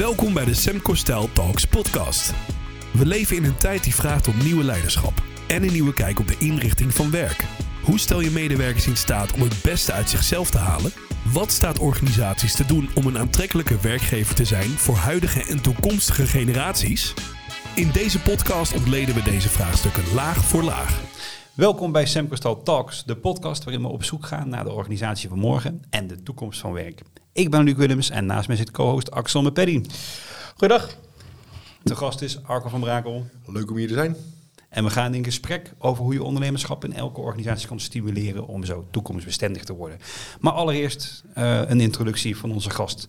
Welkom bij de Semco Style Talks podcast. We leven in een tijd die vraagt om nieuwe leiderschap en een nieuwe kijk op de inrichting van werk. Hoe stel je medewerkers in staat om het beste uit zichzelf te halen? Wat staat organisaties te doen om een aantrekkelijke werkgever te zijn voor huidige en toekomstige generaties? In deze podcast ontleden we deze vraagstukken laag voor laag. Welkom bij Semcostal Talks, de podcast waarin we op zoek gaan naar de organisatie van morgen en de toekomst van werk. Ik ben Luc Willems en naast mij zit co-host Axel Mepeddy. Goedendag. De gast is Arco van Brakel. Leuk om hier te zijn. En we gaan in gesprek over hoe je ondernemerschap in elke organisatie kan stimuleren om zo toekomstbestendig te worden. Maar allereerst uh, een introductie van onze gast.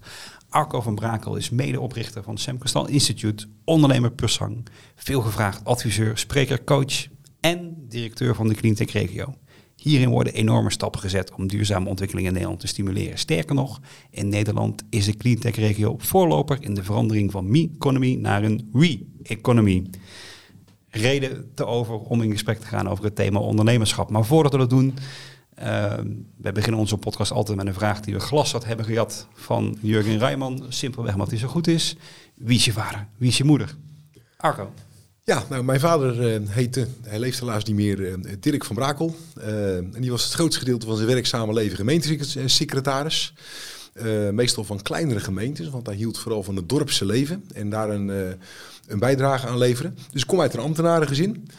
Arco van Brakel is medeoprichter van Sam Kristal Institute, ondernemer per sang, veelgevraagd adviseur, spreker, coach en directeur van de Cleantech Regio. Hierin worden enorme stappen gezet om duurzame ontwikkeling in Nederland te stimuleren. Sterker nog, in Nederland is de Cleantech Regio voorloper in de verandering van me-economy naar een we-economy. Reden te over om in gesprek te gaan over het thema ondernemerschap. Maar voordat we dat doen, uh, we beginnen onze podcast altijd met een vraag die we glashard hebben gehad van Jurgen Rijman. Simpelweg omdat hij zo goed is. Wie is je vader? Wie is je moeder? Arco. Ja, nou, mijn vader uh, heette, hij leeft helaas niet meer, uh, Dirk van Brakel. Uh, en die was het grootste gedeelte van zijn werkzame leven gemeentesecretaris. meestal van kleinere gemeentes, want hij hield vooral van het dorpse leven en daar een, een bijdrage aan leveren. Dus ik kom uit een ambtenarengezin.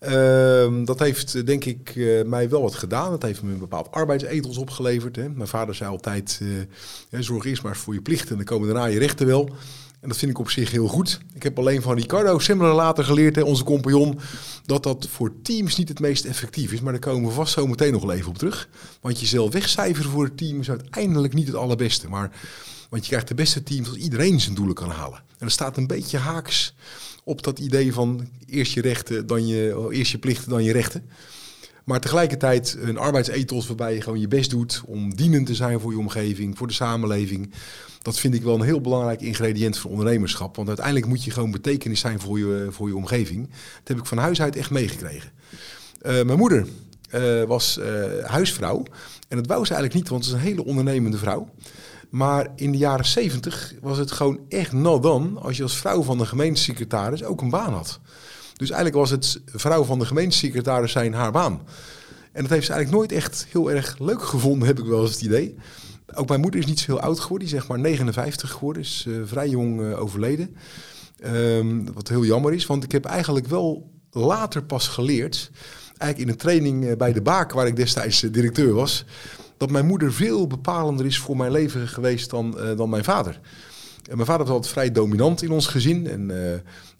Uh, dat heeft denk ik mij wel wat gedaan. Dat heeft me een bepaald arbeidsethos opgeleverd. Hè. Mijn vader zei altijd, zorg eerst maar voor je plichten en dan komen daarna je rechten wel. En dat vind ik op zich heel goed. Ik heb alleen van Ricardo Semler later geleerd, hè, onze compagnon, dat dat voor teams niet het meest effectief is. Maar daar komen we vast zo meteen nog wel even op terug. Want jezelf wegcijferen voor het team is uiteindelijk niet het allerbeste. Maar, want je krijgt de beste teams als iedereen zijn doelen kan halen. En dat staat een beetje haaks op dat idee van eerst je rechten, dan je, eerst je plichten, dan je rechten. Maar tegelijkertijd een arbeidsethos waarbij je gewoon je best doet om dienend te zijn voor je omgeving, voor de samenleving. Dat vind ik wel een heel belangrijk ingrediënt van ondernemerschap. Want uiteindelijk moet je gewoon betekenis zijn voor je, voor je omgeving. Dat heb ik van huis uit echt meegekregen. Uh, mijn moeder uh, was uh, huisvrouw. En dat wou ze eigenlijk niet, want ze is een hele ondernemende vrouw. Maar in de jaren zeventig was het gewoon echt not dan als je als vrouw van de gemeentesecretaris ook een baan had. Dus eigenlijk was het vrouw van de gemeentesecretaris zijn haar baan. En dat heeft ze eigenlijk nooit echt heel erg leuk gevonden, heb ik wel eens het idee. Ook mijn moeder is niet zo heel oud geworden, die is zeg maar 59 geworden, is uh, vrij jong uh, overleden. Um, wat heel jammer is, want ik heb eigenlijk wel later pas geleerd, eigenlijk in een training uh, bij de Baak, waar ik destijds directeur was, dat mijn moeder veel bepalender is voor mijn leven geweest dan, dan mijn vader. En mijn vader was altijd vrij dominant in ons gezin. En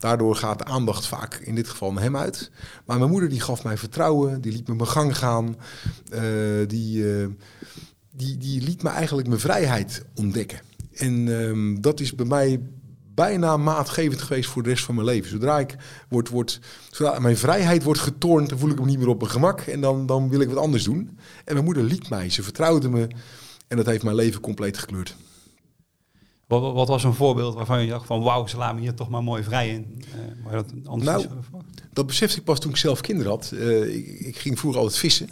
daardoor gaat de aandacht vaak in dit geval naar hem uit. Maar mijn moeder die gaf mij vertrouwen. Die liet me mijn gang gaan. Uh, die, uh, die, die liet me eigenlijk mijn vrijheid ontdekken. En um, dat is bij mij bijna maatgevend geweest voor de rest van mijn leven. Zodra ik word, word, zodra mijn vrijheid wordt getornd, dan voel ik me niet meer op mijn gemak. En dan, dan wil ik wat anders doen. En mijn moeder liet mij. Ze vertrouwde me. En dat heeft mijn leven compleet gekleurd. Wat, wat, was een voorbeeld waarvan je dacht van wauw, ze laten me hier toch maar mooi vrij in? Uh, maar dat anders nou, dat besefte ik pas toen ik zelf kinderen had. Uh, ik, ik, ging vroeger altijd vissen.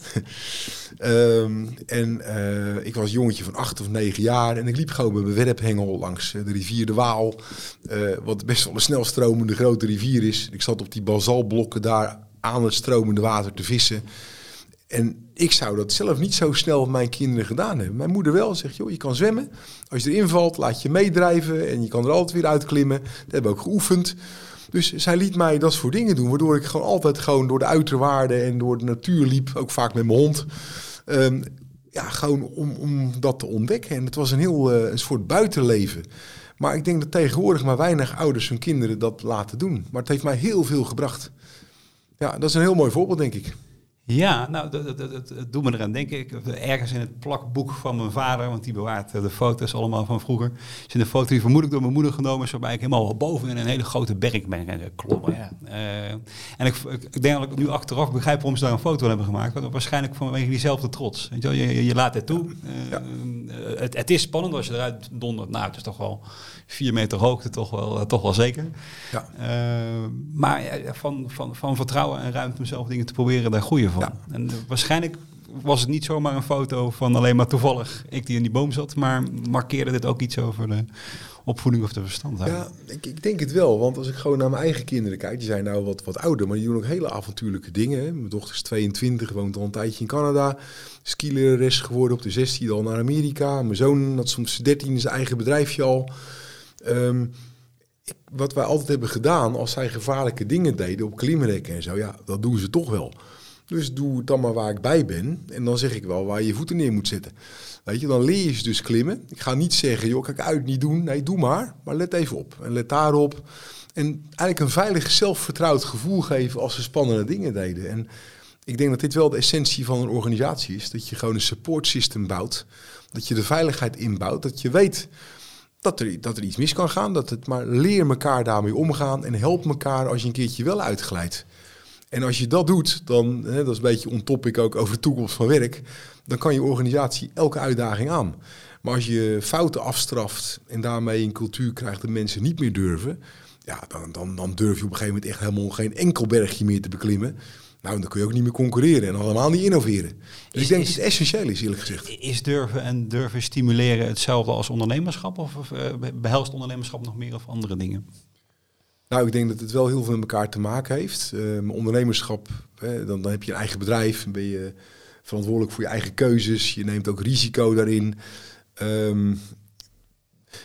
um, en uh, ik was jongetje van acht of negen jaar en ik liep gewoon met mijn werphengel langs de rivier de Waal. wat best wel een snel stromende grote rivier is. Ik zat op die basalblokken daar aan het stromende water te vissen. En ik zou dat zelf niet zo snel met mijn kinderen gedaan hebben. Mijn moeder wel zegt, joh, je kan zwemmen. Als je erin valt, laat je meedrijven en je kan er altijd weer uitklimmen. Dat hebben we ook geoefend. Dus zij liet mij dat soort dingen doen, waardoor ik gewoon altijd gewoon door de uiterwaarden en door de natuur liep, ook vaak met mijn hond. Um, ja, gewoon om, om dat te ontdekken. En het was een heel een soort buitenleven. Maar ik denk dat tegenwoordig maar weinig ouders hun kinderen dat laten doen. Maar het heeft mij heel veel gebracht. Ja, dat is een heel mooi voorbeeld, denk ik. Ja, nou, dat, dat, dat, dat doet me eraan denken. Ergens in het plakboek van mijn vader, want die bewaart de foto's allemaal van vroeger. is een foto die vermoedelijk door mijn moeder genomen is, waarbij ik helemaal boven in een hele grote berg ben klommen. Ja. Uh, en ik, ik, denk dat ik nu achteraf begrijp waarom ze daar een foto hebben gemaakt. Want waarschijnlijk vanwege diezelfde trots. Weet je, je, je laat het toe. Uh, ja. het, het, is spannend als je eruit dondert. Nou, het is toch wel vier meter hoogte, toch wel, toch wel zeker. Ja. Maar van, van, van vertrouwen en ruimte om zelf dingen te proberen, daar groeien van. Ja. En waarschijnlijk was het niet zomaar een foto van alleen maar toevallig ik die in die boom zat, maar markeerde dit ook iets over de opvoeding of de verstandhouding? Ja, ik, ik denk het wel. Want als ik gewoon naar mijn eigen kinderen kijk, die zijn nou wat, wat ouder, maar die doen ook hele avontuurlijke dingen. Hè. Mijn dochter is 22, woont al een tijdje in Canada. Skilerares geworden op de 16 al naar Amerika. Mijn zoon had soms 13 zijn eigen bedrijfje al. Ehm, ik- wat wij altijd hebben gedaan, als zij gevaarlijke dingen deden op klimrekken en zo, ja, dat doen ze toch wel. Dus doe het dan maar waar ik bij ben. En dan zeg ik wel waar je voeten neer moet zetten. Weet je, dan leer je ze dus klimmen. Ik ga niet zeggen, joh, kijk uit, niet doen. Nee, doe maar. Maar let even op. En let daarop. En eigenlijk een veilig, zelfvertrouwd gevoel geven als ze spannende dingen deden. En ik denk dat dit wel de essentie van een organisatie is. Dat je gewoon een support system bouwt. Dat je de veiligheid inbouwt. Dat je weet dat er, dat er iets mis kan gaan. Dat het maar leer elkaar daarmee omgaan. En help elkaar als je een keertje wel uitglijdt. En als je dat doet, dan, hè, dat is een beetje on topic ook over de toekomst van werk, dan kan je organisatie elke uitdaging aan. Maar als je fouten afstraft en daarmee een cultuur krijgt dat mensen niet meer durven, ja, dan, dan, dan durf je op een gegeven moment echt helemaal geen enkel bergje meer te beklimmen. Nou, dan kun je ook niet meer concurreren en allemaal niet innoveren. Dus Is- ik denk is- dat het essentieel is, eerlijk gezegd. Is durven en durven stimuleren hetzelfde als ondernemerschap? Of, of eh, behelst ondernemerschap nog meer of andere dingen? Nou, ik denk dat het wel heel veel met elkaar te maken heeft. Maar ondernemerschap, hè, dan, dan heb je een eigen bedrijf, dan ben je verantwoordelijk voor je eigen keuzes. Je neemt ook risico daarin. Ehm,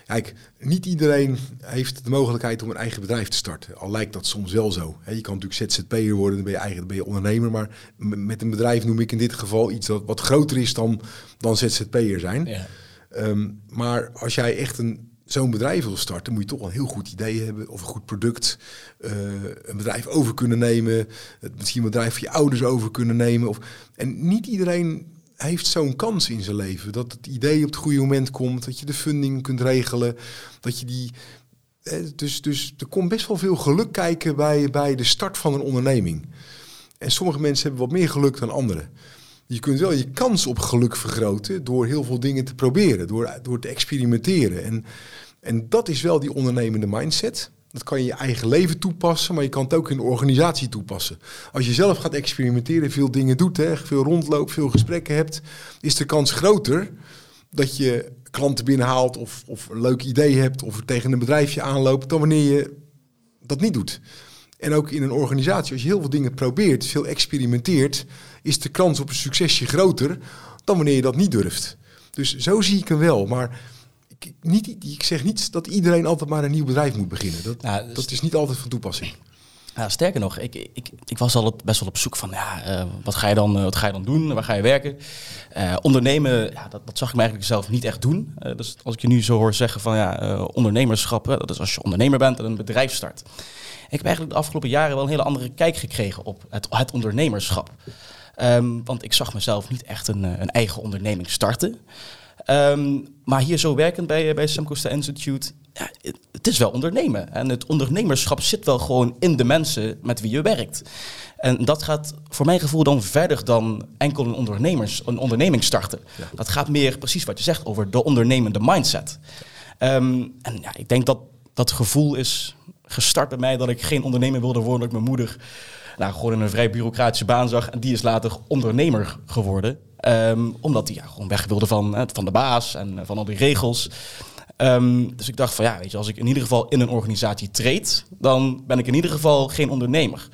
kijk, niet iedereen heeft de mogelijkheid om een eigen bedrijf te starten. Al lijkt dat soms wel zo. Hè, je kan natuurlijk ZZP'er worden, dan ben je, eigen, dan ben je ondernemer. Maar met een bedrijf noem ik in dit geval iets dat wat groter is dan, dan ZZP'er zijn. Ja. Ehm, maar als jij echt een, zo'n bedrijf wil starten, moet je toch een heel goed idee hebben of een goed product. eh, een bedrijf over kunnen nemen. Het, misschien een bedrijf van je ouders over kunnen nemen. Of, en niet iedereen heeft zo'n kans in zijn leven. Dat het idee op het goede moment komt. Dat je de funding kunt regelen. Dat je die. Dus, dus er komt best wel veel geluk kijken bij, bij de start van een onderneming. En sommige mensen hebben wat meer geluk dan anderen. Je kunt wel je kans op geluk vergroten door heel veel dingen te proberen, door, door te experimenteren. En, en dat is wel die ondernemende mindset. Dat kan je in je eigen leven toepassen, maar je kan het ook in de organisatie toepassen. Als je zelf gaat experimenteren, veel dingen doet, hè, veel rondloopt, veel gesprekken hebt, is de kans groter dat je klanten binnenhaalt of, of een leuk idee hebt of tegen een bedrijfje aanloopt, dan wanneer je dat niet doet. En ook in een organisatie, als je heel veel dingen probeert, veel experimenteert, is de kans op een succesje groter dan wanneer je dat niet durft. Dus zo zie ik hem wel. Maar ik, ik- niet, ik zeg niet dat iedereen altijd maar een nieuw bedrijf moet beginnen. Dat, dus- dat is niet altijd van toepassing. Ja, sterker nog, ik, ik, ik was al best wel op zoek van, ja, eh, wat, ga je dan, eh, wat ga je dan doen? Waar ga je werken? Eh, ondernemen, ja, dat, dat zag ik me eigenlijk zelf niet echt doen. Dus als ik je nu zo hoor zeggen van, ja, ondernemerschap, dat is als je ondernemer bent en een bedrijf start. Ik heb eigenlijk de afgelopen jaren wel een hele andere kijk gekregen op het, het ondernemerschap. Ehm, want ik zag mezelf niet echt een, eh, een eigen onderneming starten. Ehm, maar hier zo werkend bij, bij Sam Costa Institute, ja, het, het is wel ondernemen. En het ondernemerschap zit wel gewoon in de mensen met wie je werkt. En dat gaat voor mijn gevoel dan verder dan enkel een, ondernemers, een onderneming starten. Dat gaat meer precies wat je zegt over de ondernemende mindset. Ehm, en ja, ik denk dat dat gevoel is gestart bij mij dat ik geen ondernemer wilde worden. Dat ik mijn moeder nou, gewoon in een vrij bureaucratische baan zag. En die is later ondernemer geworden. Ehm, omdat hij ja, gewoon weg wilde van, eh, van de baas en eh, van al die regels. Ehm, dus ik dacht van ja, weet je, als ik in ieder geval in een organisatie treed, dan ben ik in ieder geval geen ondernemer.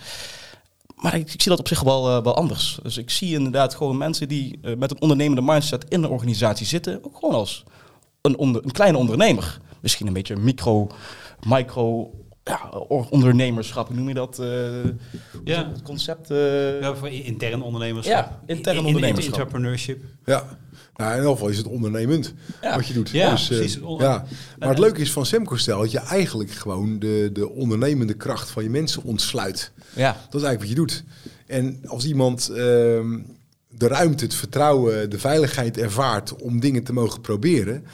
Maar ik, ik zie dat op zich wel, eh, wel anders. Dus ik zie inderdaad gewoon mensen die met een ondernemende mindset in een organisatie zitten, ook gewoon als een, een kleine ondernemer. Misschien een beetje micro, micro ja, ondernemerschap, hoe noem je dat? eh, Ja. het concept. eh, Ja, voor intern ondernemerschap. Ja, intern In- in- ondernemerschap. Entrepreneurship. Ja. Nou, in elk geval is het ondernemend Ja. wat je doet. Ja, dus, eh, precies. Ja. Maar het leuke is van Semco Stel dat je eigenlijk gewoon de, de ondernemende kracht van je mensen ontsluit. ja. Dat is eigenlijk wat je doet. En als iemand ehm, de ruimte, het vertrouwen, de veiligheid ervaart om dingen te mogen proberen,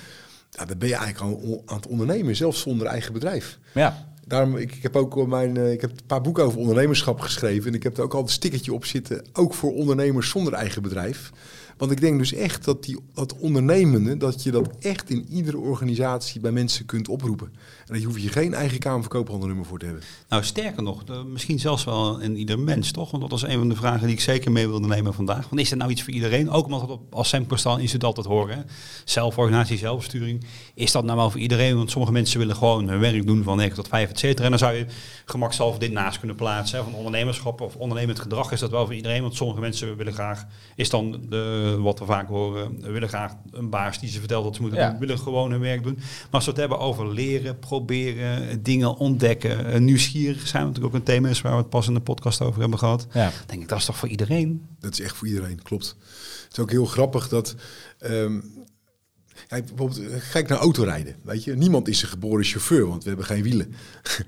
ja, dan ben je eigenlijk al aan het ondernemen, zelfs zonder eigen bedrijf. ja. Daarom, ik, ik heb ook mijn, eh, ik heb een paar boeken over ondernemerschap geschreven en ik heb er ook al een stickertje op zitten, ook voor ondernemers zonder eigen bedrijf. Want ik denk dus echt dat die, dat ondernemende, dat je dat echt in iedere organisatie bij mensen kunt oproepen. En daar hoef je geen eigen kamerverkoophandelnummer voor te hebben. Nou, sterker nog, misschien zelfs wel in ieder mens, toch? Want dat was een van de vragen die ik zeker mee wilde nemen vandaag. Want is er nou iets voor iedereen? Ook omdat het op- als Semperstal Instituut altijd horen. Zelforganisatie, zelfbesturing. Is dat nou wel voor iedereen? Want sommige mensen willen gewoon hun werk doen van 9 tot 5, et cetera. En dan zou je gemakshalve dit naast kunnen plaatsen. Van ondernemerschap of ondernemend gedrag. Is dat wel voor iedereen? Want sommige mensen willen graag, is dan de, wat we vaak horen, willen graag een baas die ze vertelt dat ze moeten Ja. doen. Willen gewoon hun werk doen. Maar als we het hebben over leren, proberen, dingen ontdekken, eh, nieuwsgierig zijn, wat natuurlijk ook een thema is waar we het pas in de podcast over hebben gehad. Ja. Denk ik, dat is toch voor iedereen? Dat is echt voor iedereen, klopt. Het is ook heel grappig dat. ehm, kijk, bijvoorbeeld, eh, kijk naar autorijden. Weet je, niemand is een geboren chauffeur, want we hebben geen wielen.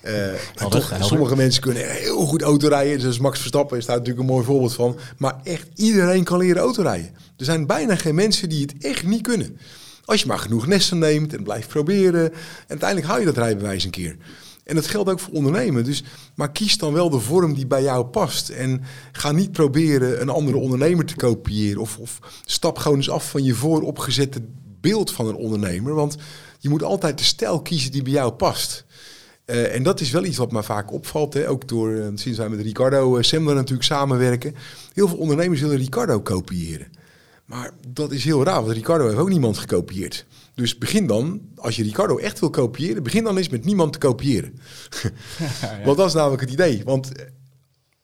Eh, Helder, toch, helder. sommige mensen kunnen heel goed autorijden. Dus Max Verstappen is daar natuurlijk een mooi voorbeeld van. Maar echt iedereen kan leren autorijden. Er zijn bijna geen mensen die het echt niet kunnen. Als je maar genoeg nesten neemt en blijft proberen. En uiteindelijk haal je dat rijbewijs een keer. En dat geldt ook voor ondernemen. Dus, maar kies dan wel de vorm die bij jou past. En ga niet proberen een andere ondernemer te kopiëren. Of, of stap gewoon eens af van je vooropgezette beeld van een ondernemer. Want je moet altijd de stijl kiezen die bij jou past. Eh, en dat is wel iets wat me vaak opvalt. Hè? Ook door, eh, sinds wij met Ricardo uh, Semler natuurlijk samenwerken. Heel veel ondernemers willen Ricardo kopiëren. Maar dat is heel raar, want Ricardo heeft ook niemand gekopieerd. Dus begin dan, als je Ricardo echt wil kopiëren, begin dan eens met niemand te kopiëren. Want dat is namelijk het idee. Want eh,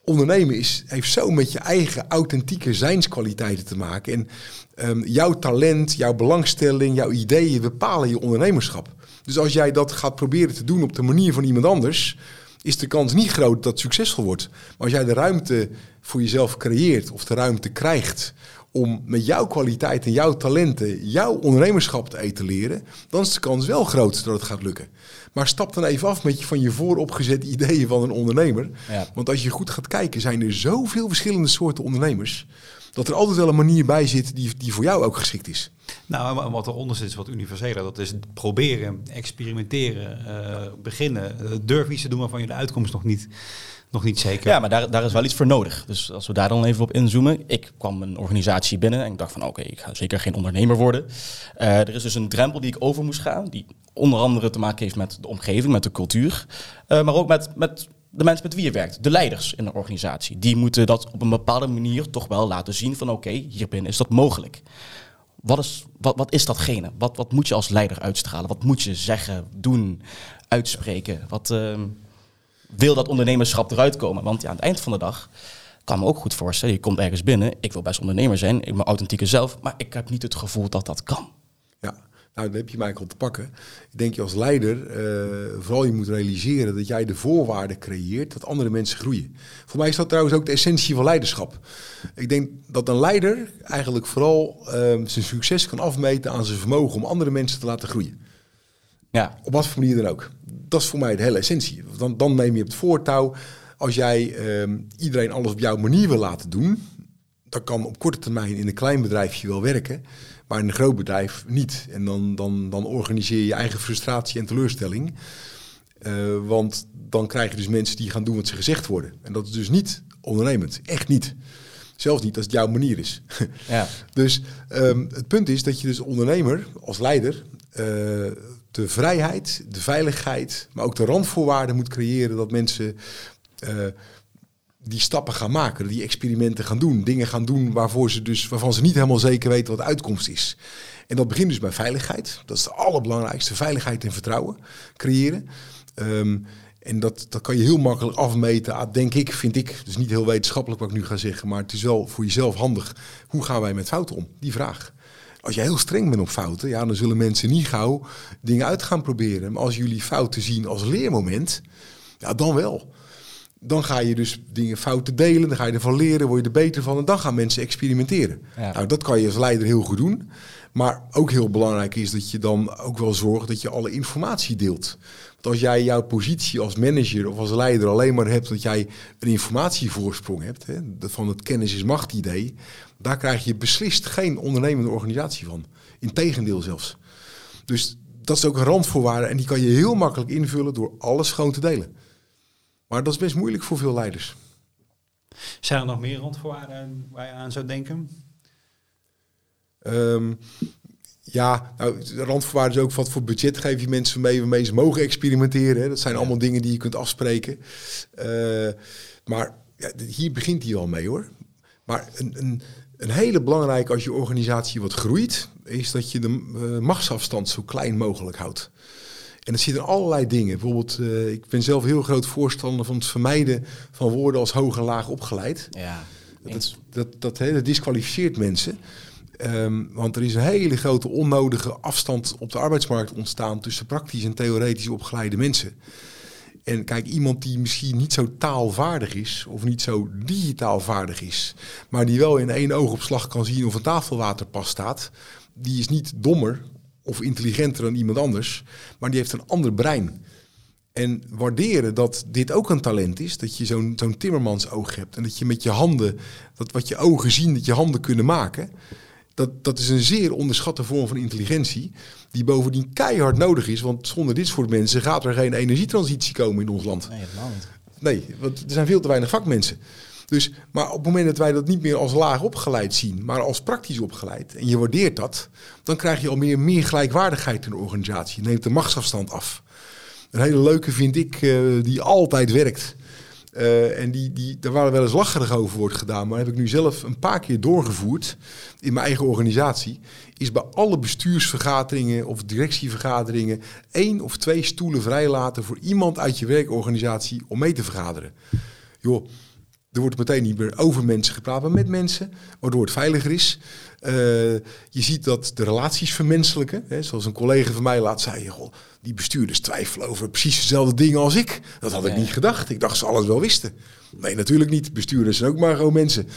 ondernemen is, heeft zo met je eigen authentieke zijnskwaliteiten te maken. En ehm, jouw talent, jouw belangstelling, jouw ideeën bepalen je ondernemerschap. Dus als jij dat gaat proberen te doen op de manier van iemand anders, is de kans niet groot dat het succesvol wordt. Maar als jij de ruimte voor jezelf creëert of de ruimte krijgt om met jouw kwaliteit en jouw talenten jouw ondernemerschap te etaleren, dan is de kans wel groot dat het gaat lukken. Maar stap dan even af met je, van je vooropgezette ideeën van een ondernemer. Ja. Want als je goed gaat kijken, zijn er zoveel verschillende soorten ondernemers. Dat er altijd wel een manier bij zit die, die voor jou ook geschikt is. Nou, wat eronder zit is wat universeler. Dat is proberen, experimenteren, eh, beginnen. Eh, durf iets te doen waarvan je de uitkomst nog niet, nog niet zeker Ja, maar daar, daar is wel iets voor nodig. Dus als we daar dan even op inzoomen. Ik kwam een organisatie binnen en ik dacht van oké, ik ga zeker geen ondernemer worden. Eh, er is dus een drempel die ik over moest gaan. Die onder andere te maken heeft met de omgeving, met de cultuur. eh, maar ook met, met de mensen met wie je werkt. De leiders in de organisatie. Die moeten dat op een bepaalde manier toch wel laten zien van oké, hier binnen is dat mogelijk. Wat is, wat, wat is datgene? Wat, wat moet je als leider uitstralen? Wat moet je zeggen, doen, uitspreken? Wat ehm, wil dat ondernemerschap eruit komen? Want ja, aan het eind van de dag kan me ook goed voorstellen. Je komt ergens binnen. Ik wil best ondernemer zijn. Ik ben authentieke zelf. Maar ik heb niet het gevoel dat dat kan. Ja, nou, dan heb je mij al te pakken. Ik denk je als leider eh, vooral je moet realiseren dat jij de voorwaarden creëert dat andere mensen groeien. Voor mij is dat trouwens ook de essentie van leiderschap. Ik denk dat een leider eigenlijk vooral eh, zijn succes kan afmeten aan zijn vermogen om andere mensen te laten groeien. Ja, Op wat voor manier dan ook. Dat is voor mij de hele essentie. Dan, dan neem je het voortouw. Als jij ehm, iedereen alles op jouw manier wil laten doen, dan kan op korte termijn in een klein bedrijfje wel werken, maar in een groot bedrijf niet. En dan, dan, dan organiseer je je eigen frustratie en teleurstelling. Eh, want dan krijg je dus mensen die gaan doen wat ze gezegd worden. En dat is dus niet ondernemend. Echt niet. Zelfs niet als het jouw manier is. ja. Dus ehm, het punt is dat je dus ondernemer, als leider, eh, de vrijheid, de veiligheid, maar ook de randvoorwaarden moet creëren dat mensen eh, die stappen gaan maken, die experimenten gaan doen, dingen gaan doen waarvoor ze dus, waarvan ze niet helemaal zeker weten wat de uitkomst is. En dat begint dus bij veiligheid. Dat is het allerbelangrijkste. Veiligheid en vertrouwen creëren. Ehm, en dat, dat kan je heel makkelijk afmeten, ah, denk ik, vind ik. Dus niet heel wetenschappelijk wat ik nu ga zeggen, maar het is wel voor jezelf handig. Hoe gaan wij met fouten om? Die vraag. Als je heel streng bent op fouten, ja, dan zullen mensen niet gauw dingen uit gaan proberen. Maar als jullie fouten zien als leermoment, ja, dan wel. Dan ga je dus dingen fouten delen, dan ga je ervan leren, word je er beter van en dan gaan mensen experimenteren. Ja. Nou, dat kan je als leider heel goed doen. Maar ook heel belangrijk is dat je dan ook wel zorgt dat je alle informatie deelt. Want als jij jouw positie als manager of als leider alleen maar hebt dat jij een informatievoorsprong hebt, hè, van het kennis is macht idee, daar krijg je beslist geen ondernemende organisatie van. Integendeel zelfs. Dus dat is ook een randvoorwaarde en die kan je heel makkelijk invullen door alles gewoon te delen. Maar dat is best moeilijk voor veel leiders. Zijn er nog meer randvoorwaarden waar je aan zou denken? Ehm, ja, nou, de randvoorwaarden is ook wat voor budget geef je mensen mee waarmee ze mogen experimenteren. Hè. Dat zijn allemaal dingen die je kunt afspreken. Eh, maar ja, hier begint hij al mee hoor. Maar een, een, een hele belangrijke als je organisatie wat groeit, is dat je de uh, machtsafstand zo klein mogelijk houdt. En dat zit in allerlei dingen. Bijvoorbeeld, uh, ik ben zelf heel groot voorstander van het vermijden van woorden als hoog en laag opgeleid. Ja, dat, dat, dat, dat, dat disqualificeert mensen. Um, want er is een hele grote onnodige afstand op de arbeidsmarkt ontstaan tussen praktisch en theoretisch opgeleide mensen. En kijk, iemand die misschien niet zo taalvaardig is of niet zo digitaal vaardig is, maar die wel in één oogopslag kan zien of een tafelwaterpas staat, die is niet dommer of intelligenter dan iemand anders, maar die heeft een ander brein. En waarderen dat dit ook een talent is, dat je zo'n zo'n timmermans oog hebt en dat je met je handen, dat wat je ogen zien, dat je handen kunnen maken. Dat, dat is een zeer onderschatte vorm van intelligentie, die bovendien keihard nodig is. Want zonder dit soort mensen gaat er geen energietransitie komen in ons land. Nee, helemaal niet. Nee, want er zijn veel te weinig vakmensen. Dus, maar op het moment dat wij dat niet meer als laag opgeleid zien, maar als praktisch opgeleid, en je waardeert dat, dan krijg je al meer, meer gelijkwaardigheid in de organisatie. Je neemt de machtsafstand af. Een hele leuke vind ik, uh, die altijd werkt. Uh, en die, die, daar waar wel eens lacherig over wordt gedaan, maar heb ik nu zelf een paar keer doorgevoerd in mijn eigen organisatie, is bij alle bestuursvergaderingen of directievergaderingen één of twee stoelen vrijlaten voor iemand uit je werkorganisatie om mee te vergaderen. Joh, er wordt meteen niet meer over mensen gepraat, maar met mensen, waardoor het veiliger is. Uh, je ziet dat de relaties vermenselijken. Hè, zoals een collega van mij laat zei, goh, die bestuurders twijfelen over precies dezelfde dingen als ik. Dat had ik niet gedacht. Ik dacht ze alles wel wisten. Nee, natuurlijk niet. Bestuurders zijn ook maar gewoon mensen.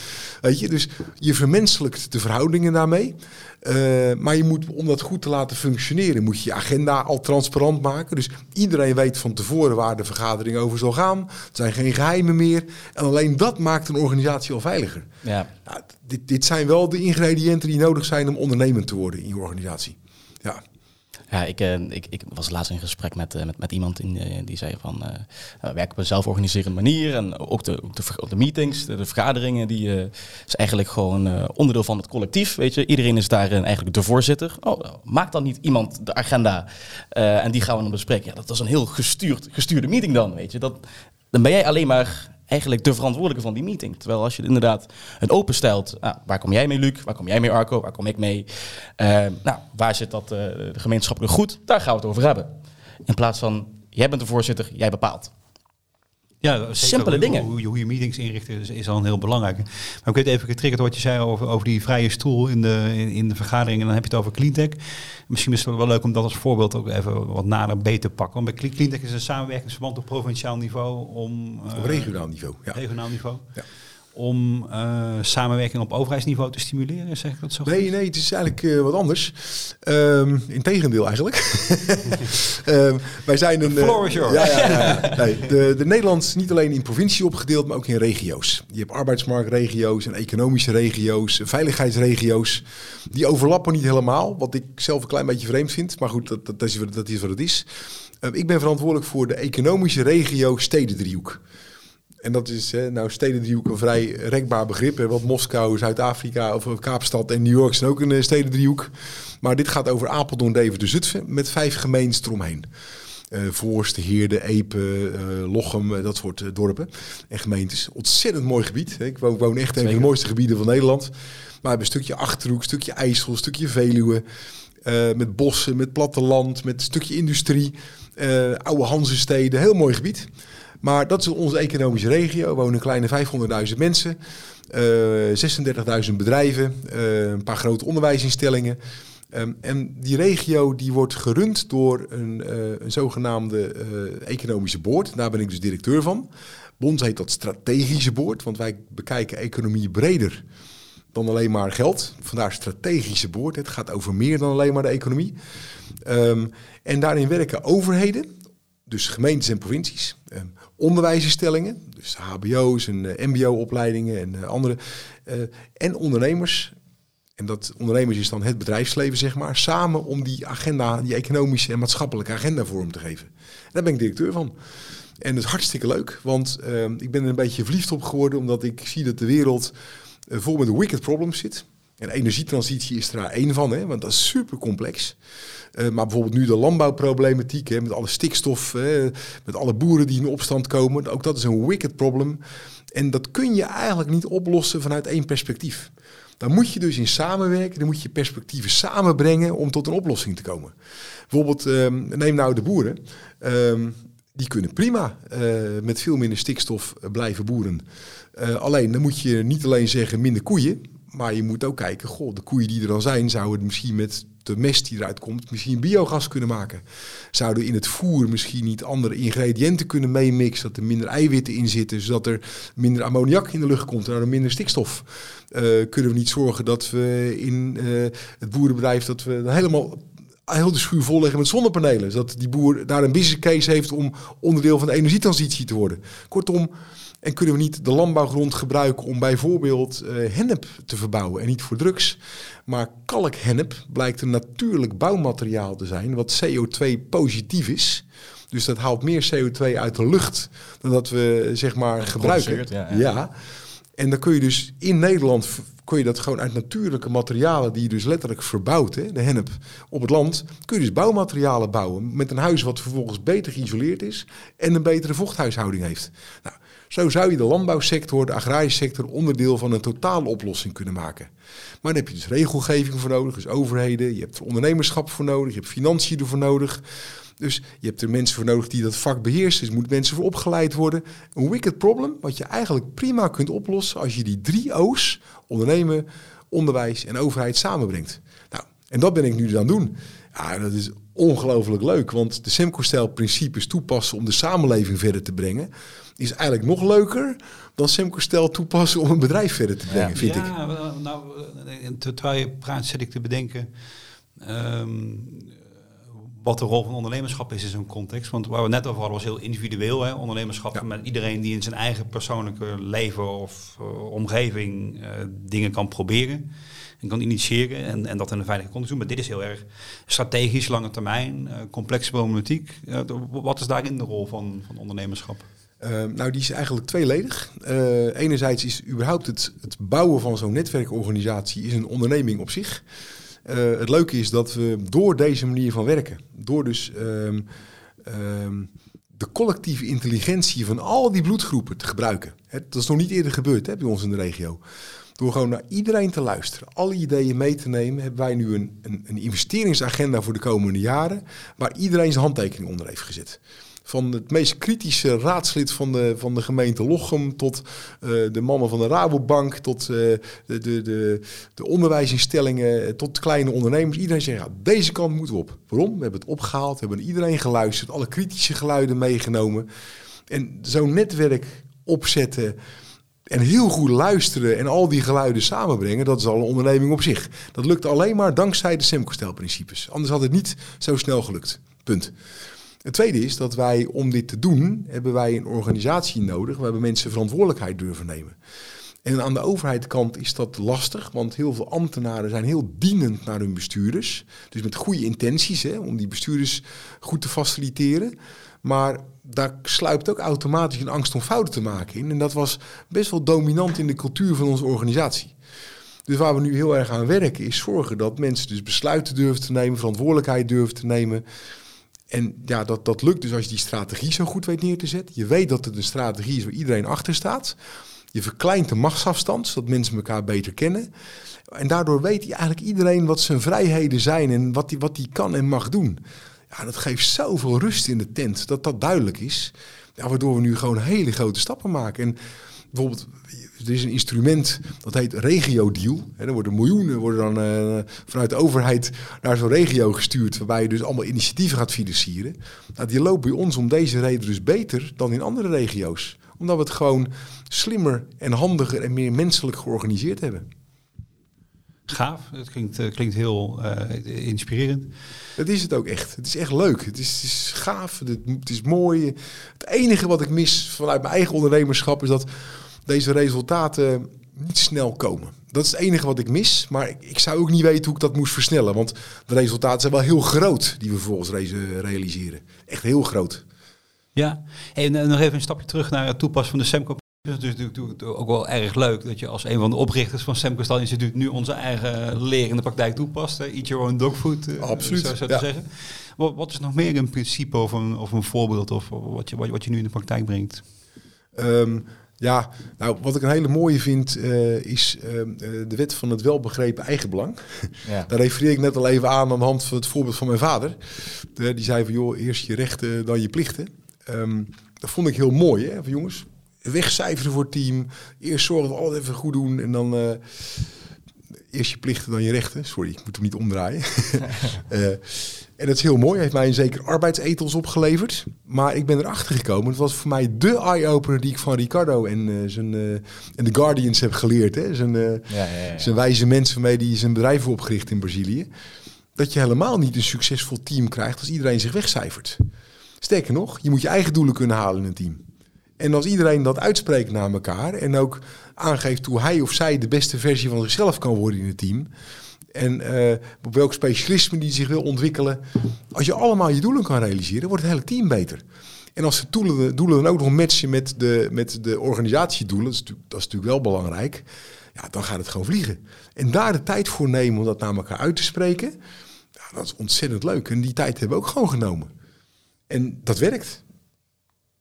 Weet je, dus je vermenselijkt de verhoudingen daarmee. Uh, maar je moet, om dat goed te laten functioneren, moet je je agenda al transparant maken. Dus iedereen weet van tevoren waar de vergadering over zal gaan. Er zijn geen geheimen meer. En alleen dat maakt een organisatie al veiliger. Ja. Nou, dit, dit zijn wel de ingrediënten die nodig zijn om ondernemend te worden in je organisatie. Ja. Ja, ik, uh, ik, ik was laatst in gesprek met, uh, met, met iemand in, uh, die zei van we werken op een zelforganiserende manier en ook de, de, de meetings, de, de vergaderingen, die is eigenlijk gewoon onderdeel van het collectief. Weet je, iedereen is daarin eigenlijk de voorzitter. Oh, maakt dan niet iemand de agenda en die gaan we dan bespreken? Ja, dat is een heel gestuurd, gestuurde meeting dan, weet je. Dat, dan ben jij alleen maar eigenlijk de verantwoordelijke van die meeting. Terwijl als je inderdaad het openstelt, nou, waar kom jij mee Luc, waar kom jij mee Arco, waar kom ik mee? Uh, nou, waar zit dat uh, de gemeenschappelijke goed? Daar gaan we het over hebben. In plaats van, jij bent de voorzitter, jij bepaalt. Ja, simpele hoe, dingen. Hoe, hoe, je meetings inricht is, is al heel belangrijk. Maar ik weet even getriggerd wat je zei over, over die vrije stoel in de, in, in de vergadering. En dan heb je het over cleantech. Misschien is het wel leuk om dat als voorbeeld ook even wat nader beter te pakken. Want bij cleantech is een samenwerkingsverband op provinciaal niveau om... Uh, op regionaal niveau, ja. Regionaal niveau. Ja om uh, samenwerking op overheidsniveau te stimuleren, zeg ik dat zo? Nee, nee, het is eigenlijk uh, wat anders. Um, Integendeel eigenlijk. um, wij zijn een... Floor is yours. Ja, ja, ja, nee, de, de Nederland is niet alleen in provincie opgedeeld, maar ook in regio's. Je hebt arbeidsmarktregio's en economische regio's, veiligheidsregio's. Die overlappen niet helemaal, wat ik zelf een klein beetje vreemd vind. Maar goed, dat, dat, is, dat is wat het is. Uh, ik ben verantwoordelijk voor de economische regio Stedendriehoek. En dat is hè, nou stedendriehoek een vrij rekbaar begrip. Hè, want Moskou, Zuid-Afrika of Kaapstad en New York zijn ook een stedendriehoek. Maar dit gaat over Apeldoorn, Deventer, Zutphen met vijf gemeentes eromheen. Uh, Voorst, Heerde, Epe, uh, Lochem, uh, dat soort dorpen en gemeentes. Ontzettend mooi gebied. Hè. Ik woon, woon echt in een van de mooiste gebieden van Nederland. Maar we hebben een stukje Achterhoek, een stukje IJssel, een stukje Veluwe. met bossen, met platteland, met een stukje industrie. oude Hanzensteden, heel mooi gebied. Maar dat is onze economische regio. Er wonen kleine 500.000 mensen, uh, 36.000 bedrijven, uh, een paar grote onderwijsinstellingen. Um, en die regio die wordt gerund door een, uh, een zogenaamde economische boord. Daar ben ik dus directeur van. Bons heet dat strategische boord, want wij bekijken economie breder dan alleen maar geld. Vandaar strategische boord. Het gaat over meer dan alleen maar de economie. Um, en daarin werken overheden, dus gemeentes en provincies, um, onderwijsinstellingen, dus hbo's en mbo-opleidingen en uh, andere, uh, en ondernemers. En dat ondernemers is dan het bedrijfsleven, zeg maar, samen om die agenda, die economische en maatschappelijke agenda vorm te geven. En daar ben ik directeur van. En dat is hartstikke leuk, want ik ben er een beetje verliefd op geworden, omdat ik zie dat de wereld vol met wicked problems zit. En energietransitie is er daar één van, hè, want dat is super complex. Uh, maar bijvoorbeeld nu de landbouwproblematiek, hè, met alle stikstof, hè, met alle boeren die in opstand komen, ook dat is een wicked problem. En dat kun je eigenlijk niet oplossen vanuit één perspectief. Dan moet je dus in samenwerken, dan moet je perspectieven samenbrengen om tot een oplossing te komen. Bijvoorbeeld, um, neem nou de boeren. Um, die kunnen prima uh, met veel minder stikstof blijven boeren. Uh, alleen dan moet je niet alleen zeggen minder koeien, maar je moet ook kijken, goh, de koeien die er dan zijn, zouden misschien met de mest die eruit komt, misschien biogas kunnen maken. Zouden in het voer misschien niet andere ingrediënten kunnen meemixen, dat er minder eiwitten in zitten, zodat er minder ammoniak in de lucht komt en er minder stikstof. Uh, kunnen we niet zorgen dat we in uh, het boerenbedrijf dat we helemaal heel de schuur volleggen met zonnepanelen. Zodat die boer daar een business case heeft om onderdeel van de energietransitie te worden. Kortom, en kunnen we niet de landbouwgrond gebruiken om bijvoorbeeld uh, hennep te verbouwen en niet voor drugs. Maar kalkhennep blijkt een natuurlijk bouwmateriaal te zijn wat CO2 positief is. Dus dat haalt meer CO2 uit de lucht dan dat we zeg maar gebruiken. Ja, ja. ja. En dan kun je dus in Nederland kun je dat gewoon uit natuurlijke materialen die je dus letterlijk verbouwt, hè, de hennep op het land, kun je dus bouwmaterialen bouwen met een huis wat vervolgens beter geïsoleerd is en een betere vochthuishouding heeft. Nou, zo zou je de landbouwsector, de agrarische sector, onderdeel van een totale oplossing kunnen maken. Maar dan heb je dus regelgeving voor nodig, dus overheden, je hebt er ondernemerschap voor nodig, je hebt financiën ervoor nodig. Dus je hebt er mensen voor nodig die dat vak beheersen. Dus moet mensen voor opgeleid worden. Een wicked problem, wat je eigenlijk prima kunt oplossen als je die drie O's, ondernemen, onderwijs en overheid, samenbrengt. Nou, en dat ben ik nu aan het doen. Ja, dat is ongelooflijk leuk, want de Semco-stijl-principes toepassen om de samenleving verder te brengen, is eigenlijk nog leuker dan Semco-stijl toepassen om een bedrijf verder te brengen, ja. vind ja, ik. Nou, terwijl je praat, zit ik te bedenken. Um, wat de rol van ondernemerschap is in zo'n context. Want waar we net over hadden was heel individueel. Hè? Ondernemerschap ja. met iedereen die in zijn eigen persoonlijke leven of uh, omgeving uh, dingen kan proberen. En kan initiëren en, en dat in een veilige context doen. Maar dit is heel erg strategisch, lange termijn, uh, complexe problematiek. wat is daarin de rol van, van ondernemerschap? Uh, nou, die is eigenlijk tweeledig. Uh, enerzijds is überhaupt het, het bouwen van zo'n netwerkorganisatie is een onderneming op zich. Uh, het leuke is dat we door deze manier van werken, door dus um, um, de collectieve intelligentie van al die bloedgroepen te gebruiken. Hè, dat is nog niet eerder gebeurd hè, bij ons in de regio. Door gewoon naar iedereen te luisteren, alle ideeën mee te nemen, hebben wij nu een, een, een investeringsagenda voor de komende jaren, waar iedereen zijn handtekening onder heeft gezet van het meest kritische raadslid van de, van de gemeente Lochem tot uh, de mannen van de Rabobank, tot uh, de, de, de, de onderwijsinstellingen, tot kleine ondernemers. Iedereen zegt, deze kant moeten we op. Waarom? We hebben het opgehaald, we hebben iedereen geluisterd, alle kritische geluiden meegenomen. En zo'n netwerk opzetten en heel goed luisteren en al die geluiden samenbrengen, dat is al een onderneming op zich. Dat lukt alleen maar dankzij de Semco-stijlprincipes. Anders had het niet zo snel gelukt. Punt. Het tweede is dat wij, om dit te doen, hebben wij een organisatie nodig waarbij mensen verantwoordelijkheid durven nemen. En aan de overheidskant is dat lastig, want heel veel ambtenaren zijn heel dienend naar hun bestuurders. Dus met goede intenties hè, om die bestuurders goed te faciliteren. Maar daar sluipt ook automatisch een angst om fouten te maken in. En dat was best wel dominant in de cultuur van onze organisatie. Dus waar we nu heel erg aan werken is zorgen dat mensen dus besluiten durven te nemen, verantwoordelijkheid durven te nemen. En ja, dat, dat lukt dus als je die strategie zo goed weet neer te zetten. Je weet dat het een strategie is waar iedereen achter staat. Je verkleint de machtsafstand, zodat mensen elkaar beter kennen. En daardoor weet eigenlijk iedereen wat zijn vrijheden zijn en wat hij wat die kan en mag doen. Ja, dat geeft zoveel rust in de tent, dat dat duidelijk is. Ja, waardoor we nu gewoon hele grote stappen maken. En bijvoorbeeld, er is een instrument dat heet Regio Deal. En er worden miljoenen worden dan uh, vanuit de overheid naar zo'n regio gestuurd, waarbij je dus allemaal initiatieven gaat financieren. Nou, die lopen bij ons om deze reden dus beter dan in andere regio's. Omdat we het gewoon slimmer en handiger en meer menselijk georganiseerd hebben. Gaaf, het klinkt, uh, klinkt heel uh, inspirerend. Het is het ook echt. Het is echt leuk. Het is, het is gaaf, het, het is mooi. Het enige wat ik mis vanuit mijn eigen ondernemerschap is dat deze resultaten niet snel komen. Dat is het enige wat ik mis. Maar ik, ik, zou ook niet weten hoe ik dat moest versnellen. Want de resultaten zijn wel heel groot die we vervolgens re realiseren. Echt heel groot. Ja, en nog even een stapje terug naar het toepassen van de Semco Het is natuurlijk ook wel erg leuk dat je als een van de oprichters van Sam Instituut nu onze eigen leer in de praktijk toepast. Hè? Eat your own dog food, eh, Absoluut, zo, zo te ja. zeggen. Wat, wat is nog meer een principe of een, of een voorbeeld of wat je, wat, wat je nu in de praktijk brengt? Ehm, ja, nou, wat ik een hele mooie vind, eh, is ehm, eh, de wet van het welbegrepen eigenbelang. Ja. Daar refereer ik net al even aan aan de hand van het voorbeeld van mijn vader. De- die zei van, joh, eerst je rechten, dan je plichten. Ehm, dat vond ik heel mooi, hè, van jongens. Wegcijferen voor het team. Eerst zorgen dat we alles even goed doen. En dan eh, eerst je plichten, dan je rechten. Sorry, ik moet hem niet omdraaien. Eh, en dat is heel mooi. Heeft mij een zeker arbeidsethos opgeleverd. Maar ik ben erachter gekomen. Het was voor mij de eye-opener die ik van Ricardo en, eh, zijn, en de Guardians heb geleerd. Hè. Zijn, Ja, ja, ja. zijn wijze mensen waarmee die zijn bedrijf heeft opgericht in Brazilië. Dat je helemaal niet een succesvol team krijgt als iedereen zich wegcijfert. Sterker nog, je moet je eigen doelen kunnen halen in een team. En als iedereen dat uitspreekt naar elkaar en ook aangeeft hoe hij of zij de beste versie van zichzelf kan worden in het team. En eh, op welk specialisme die zich wil ontwikkelen. Als je allemaal je doelen kan realiseren, wordt het hele team beter. En als de doelen, doelen dan ook nog matchen met de, met de organisatiedoelen, dat is, dat is natuurlijk wel belangrijk. Ja, dan gaat het gewoon vliegen. En daar de tijd voor nemen om dat naar elkaar uit te spreken. Dat is ontzettend leuk. En die tijd hebben we ook gewoon genomen. En dat werkt.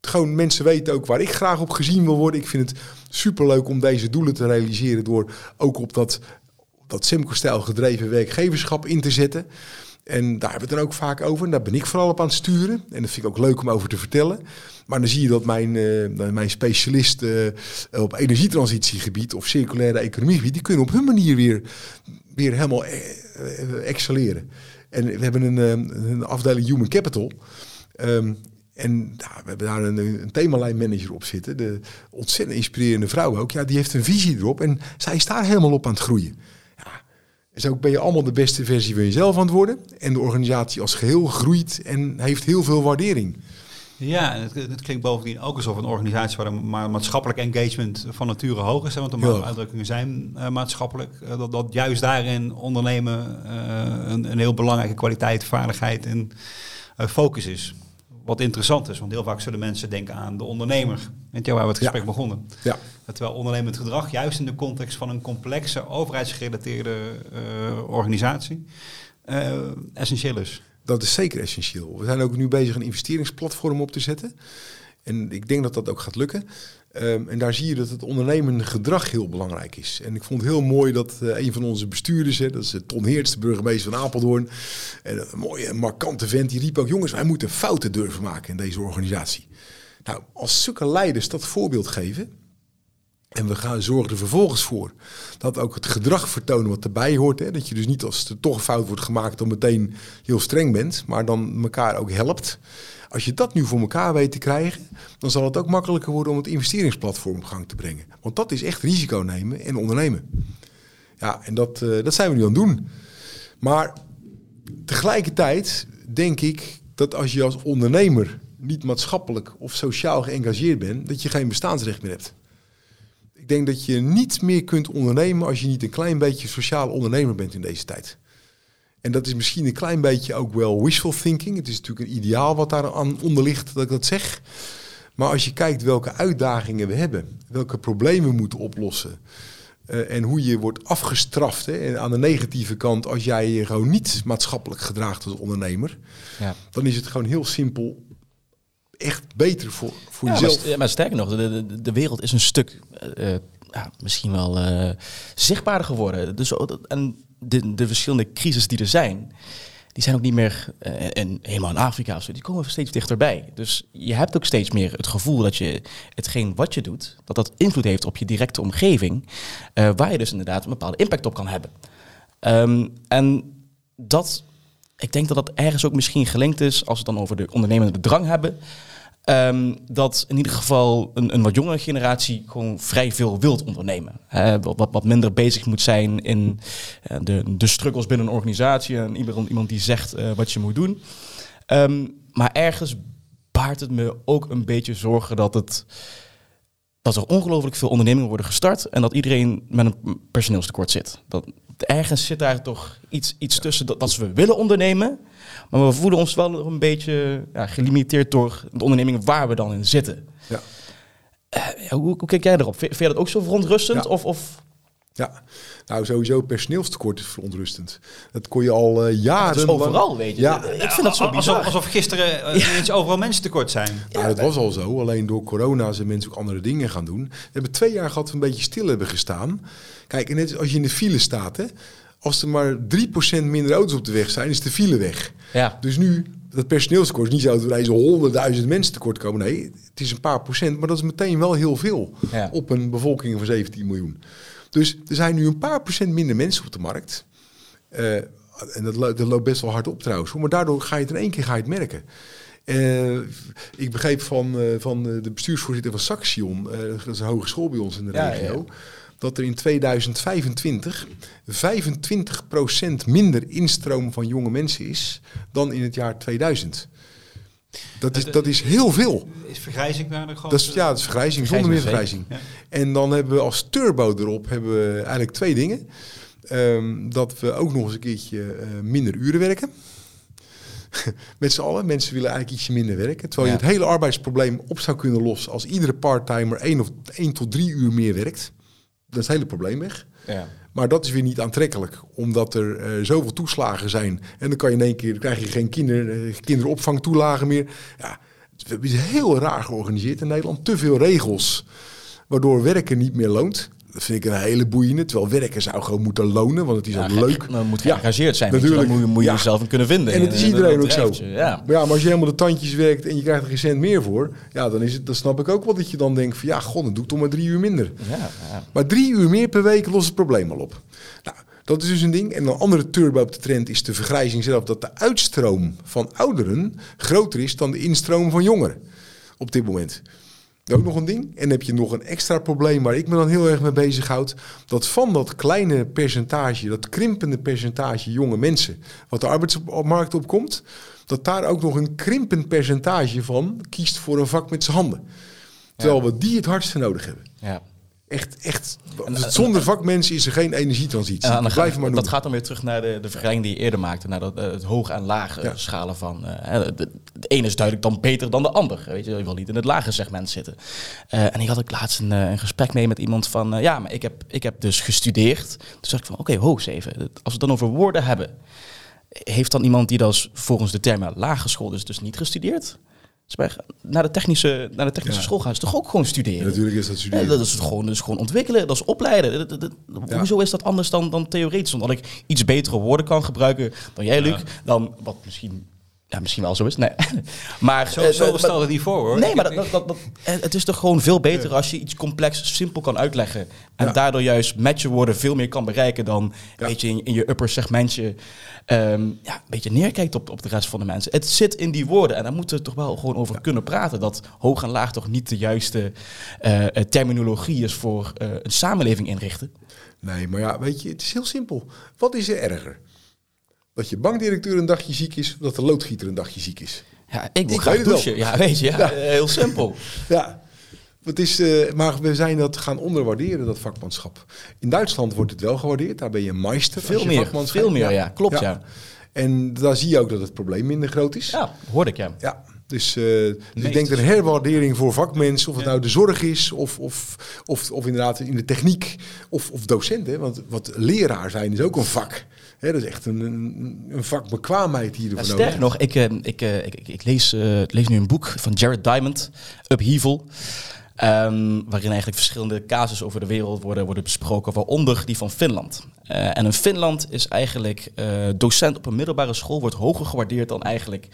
Gewoon mensen weten ook waar ik graag op gezien wil worden. Ik vind het superleuk om deze doelen te realiseren door ook op dat, dat Semco-stijl gedreven werkgeverschap in te zetten. En daar hebben we het dan ook vaak over. En daar ben ik vooral op aan het sturen. En dat vind ik ook leuk om over te vertellen. Maar dan zie je dat mijn, eh, mijn specialist eh, op energietransitiegebied of circulaire economiegebied, die kunnen op hun manier weer, weer helemaal eh, excelleren. En we hebben een, een afdeling Human Capital. Ehm, en ja, we hebben daar een, een themalijnmanager op zitten. De ontzettend inspirerende vrouw ook. Ja, die heeft een visie erop. En zij is daar helemaal op aan het groeien. Ja, zo ben je allemaal de beste versie van jezelf aan het worden. En de organisatie als geheel groeit en heeft heel veel waardering. Ja, en het, het klinkt bovendien ook alsof een organisatie waar een ma- maatschappelijk engagement van nature hoog is. Hè, want de uitdrukkingen zijn eh, maatschappelijk. eh, dat, dat juist daarin ondernemen eh, een, een heel belangrijke kwaliteit, vaardigheid en focus is. Wat interessant is, want heel vaak zullen mensen denken aan de ondernemer. Weet je waar we het Ja. gesprek begonnen? Ja, Terwijl ondernemend gedrag, juist in de context van een complexe overheidsgerelateerde eh, organisatie, eh, essentieel is. dat is zeker essentieel. We zijn ook nu bezig een investeringsplatform op te zetten. En ik denk dat dat ook gaat lukken. Ehm, en daar zie je dat het ondernemende gedrag heel belangrijk is. En ik vond het heel mooi dat eh, een van onze bestuurders, hè, dat is eh, Ton Heerts, de burgemeester van Apeldoorn, en een mooie, markante vent, die riep ook: jongens, wij moeten fouten durven maken in deze organisatie. Nou, als zulke leiders dat voorbeeld geven, en we gaan zorgen er vervolgens voor dat ook het gedrag vertonen wat erbij hoort. Hè? Dat je dus niet als er toch een fout wordt gemaakt dan meteen heel streng bent, maar dan elkaar ook helpt. Als je dat nu voor elkaar weet te krijgen, dan zal het ook makkelijker worden om het investeringsplatform op gang te brengen. Want dat is echt risico nemen en ondernemen. Ja, en dat, eh, dat zijn we nu aan het doen. Maar tegelijkertijd denk ik dat als je als ondernemer niet maatschappelijk of sociaal geëngageerd bent, dat je geen bestaansrecht meer hebt. Ik denk dat je niet meer kunt ondernemen als je niet een klein beetje sociaal ondernemer bent in deze tijd. En dat is misschien een klein beetje ook wel wishful thinking. Het is natuurlijk een ideaal wat daar aan onder ligt dat ik dat zeg. Maar als je kijkt welke uitdagingen we hebben, welke problemen we moeten oplossen. eh, en hoe je wordt afgestraft hè, en aan de negatieve kant als jij je gewoon niet maatschappelijk gedraagt als ondernemer. Ja. Dan is het gewoon heel simpel echt beter voor, voor Ja, maar, jezelf. ja, maar sterker nog, de, de, de wereld is een stuk eh, eh, ja, misschien wel eh, zichtbaarder geworden. Dus, dat- en de, de verschillende crises die er zijn, die zijn ook niet meer eh, in, helemaal in Afrika of zo. Die komen steeds dichterbij. Dus je hebt ook steeds meer het gevoel dat je hetgeen wat je doet, dat dat invloed heeft op je directe omgeving, eh, waar je dus inderdaad een bepaalde impact op kan hebben. Ehm, en dat, ik denk dat dat ergens ook misschien gelinkt is, als we het dan over de ondernemende drang hebben. Ehm, dat in ieder geval een, een wat jongere generatie gewoon vrij veel wilt ondernemen. Hè, wat, wat- minder bezig moet zijn in eh, de, de struggles binnen een organisatie. En iemand, iemand die zegt eh, wat je moet doen. Ehm, maar ergens baart het me ook een beetje zorgen dat het dat er ongelooflijk veel ondernemingen worden gestart en dat iedereen met een personeelstekort zit. Dat, ergens zit daar toch iets, iets tussen dat, dat we willen ondernemen, maar we voelen ons wel een beetje ja, gelimiteerd door de ondernemingen waar we dan in zitten. Ja. Eh, hoe, hoe kijk jij erop? Vind, vind je dat ook zo verontrustend? Of, of Ja, nou sowieso personeelstekort is verontrustend. Dat kon je al eh, jaren. het is overal, weet je? Ja. Ik vind dat zo alsof, bizar. alsof gisteren ineens overal mensen tekort zijn. Ja, dat was al zo. Alleen door corona zijn mensen ook andere dingen gaan doen. We hebben twee jaar gehad dat we een beetje stil hebben gestaan. Kijk, en net als je in de file staat, hè, als er maar 3% minder auto's op de weg zijn, is de file weg. Ja. Dus nu, dat personeelstekort is niet zo dat we ineens honderdduizend mensen tekort komen. Nee, het is een paar procent, maar dat is meteen wel heel veel Ja. op een bevolking van 17 miljoen. Dus er zijn nu een paar procent minder mensen op de markt. Eh, en dat, lo- dat loopt best wel hard op trouwens. Maar daardoor ga je het in één keer ga je het merken. Eh, ik begreep van, eh, van de bestuursvoorzitter van Saxion, dat is een hogeschool bij ons in de Ja, regio, ja. dat er in 2025 25% minder instroom van jonge mensen is dan in het jaar 2000. Dat is, dat is heel veel. Is vergrijzing daar de grootste? Dat is, ja, dat is vergrijzing, zonder meer Vergrijzing. En dan hebben we als turbo erop hebben we eigenlijk twee dingen. Ehm, dat we ook nog eens een keertje eh, minder uren werken. Met z'n allen. Mensen willen eigenlijk ietsje minder werken. Terwijl je het hele arbeidsprobleem op zou kunnen lossen als iedere parttimer één of één tot drie uur meer werkt. Dat is het hele probleem weg. Ja. Maar dat is weer niet aantrekkelijk, omdat er eh, zoveel toeslagen zijn. En dan kan je in één keer, krijg je geen kinder, eh, kinderopvangtoelagen meer. Ja, het heel raar georganiseerd in Nederland. Te veel regels, waardoor werken niet meer loont. Dat vind ik een hele boeiende. Terwijl werken zou gewoon moeten lonen, want het is Ja, ook leuk. Dan moet Ja, geëngageerd zijn. je. natuurlijk. Dan moet, je- moet je Ja. jezelf kunnen vinden. En het is iedereen ook zo. Ja. Maar ja, maar als je helemaal de tandjes werkt en je krijgt er geen cent meer voor, ja, dan, is het, dan snap ik ook wel dat je dan denkt van ja, god, dan doe ik toch maar drie uur minder. Ja, ja. Maar drie uur meer per week lost het probleem al op. Nou, dat is dus een ding. En een andere turbo op de trend is de vergrijzing zelf. Dat de uitstroom van ouderen groter is dan de instroom van jongeren. Op dit moment. Ook nog een ding. En dan heb je nog een extra probleem waar ik me dan heel erg mee bezighoud. Dat van dat kleine percentage, dat krimpende percentage jonge mensen, wat de arbeidsmarkt opkomt, dat daar ook nog een krimpend percentage van kiest voor een vak met zijn handen. Terwijl we die het hardste nodig hebben. ja. Echt, echt. En- zonder vakmensen is er geen energietransitie. En Blijf maar doen. dat gaat dan weer terug naar de, de vergelijking die je eerder maakte. Naar dat, eh, het hoog en laag eh, Ja. schalen van... eh, hè, de, de ene is duidelijk dan beter dan de ander. Weet je, je wil niet in het lage segment zitten. Eh, en ik had ook laatst een, eh, een gesprek mee met iemand van... eh, ja, maar ik heb, ik heb dus gestudeerd. Toen dacht ik van, oké, ho eens even. Als we het dan over woorden hebben... Heeft dan iemand die dat volgens de termen lage school dus, dus niet gestudeerd? Bij- naar de technische, naar de technische Ja. school gaan ze toch ook gewoon studeren? Ja, natuurlijk is dat Ja, studeren. dat is het gewoon, dat is gewoon ontwikkelen, dat is opleiden. Dat- dat-. Hoezo is dat anders dan, dan theoretisch? Omdat ik iets betere woorden kan gebruiken dan jij, Luc. Dan wat misschien, ja, misschien wel zo is. Nee. maar, Zo, eh, zo maar- stel het niet voor hoor. Nee, maar dat, dat, dat, eh, het is toch gewoon veel beter als je iets complex simpel kan uitleggen. En Ja. daardoor juist met je woorden veel meer kan bereiken dan Ja. weet je, in, in je upper segmentje ehm, ja, een beetje neerkijkt op, op de rest van de mensen. Het zit in die woorden en daar moeten we toch wel gewoon over kunnen praten. Dat hoog en laag toch niet de juiste eh, eh, terminologie is voor eh, een samenleving inrichten. Nee, maar ja, weet je, het is heel simpel. Wat is er erger? Dat je bankdirecteur een dagje ziek is, of dat de loodgieter een dagje ziek is. Ja, ik wil Ik weet graag douchen. Ja, weet je, ja, Ja. eh, heel simpel. Ja, het is, eh, maar we zijn dat gaan onderwaarderen, dat vakmanschap. In Duitsland wordt het wel gewaardeerd. Daar ben je meester. Veel je meer, vakmanschap- veel meer, ja. Klopt, ja. En daar zie je ook dat het probleem minder groot is. Ja, hoorde ik, ja. Ja, dus, eh, dus ik denk dat een herwaardering voor vakmensen, of het nou de zorg is, of, of, of, of inderdaad in de techniek, of, of docenten. Want wat leraar zijn is ook een vak. Dat is echt een, een, een vakbekwaamheid je Ja, sterker nog, ik, eh, ik, eh, ik, ik, lees, eh, lees nu een boek van Jared Diamond, Upheaval. ehm, waarin eigenlijk verschillende casussen over de wereld worden, worden besproken, waaronder die van Finland. En in Finland is eigenlijk docent op een middelbare school wordt hoger gewaardeerd dan eigenlijk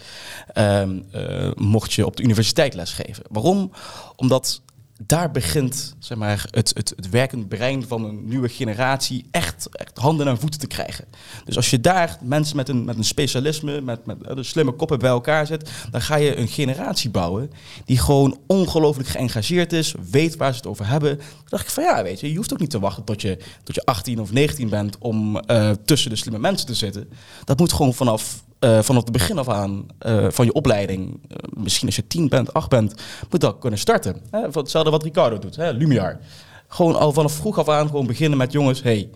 ehm, eh, mocht je op de universiteit lesgeven. Waarom? Omdat daar begint zeg maar, het, het, het werkend brein van een nieuwe generatie echt, echt handen en voeten te krijgen. Dus als je daar mensen met een, met een specialisme, met, met eh, de slimme koppen bij elkaar zet, dan ga je een generatie bouwen die gewoon ongelooflijk geëngageerd is, weet waar ze het over hebben. Toen dacht ik van ja, weet je, je hoeft ook niet te wachten tot je, tot je 18 of 19 bent om eh, tussen de slimme mensen te zitten. Dat moet gewoon vanaf eh, vanaf het begin af aan eh, van je opleiding, eh, misschien als je tien bent, acht bent, moet dat kunnen starten. Hè? Hetzelfde wat Ricardo doet, hè? Lumiar. Gewoon al vanaf vroeg af aan gewoon beginnen met jongens, hey,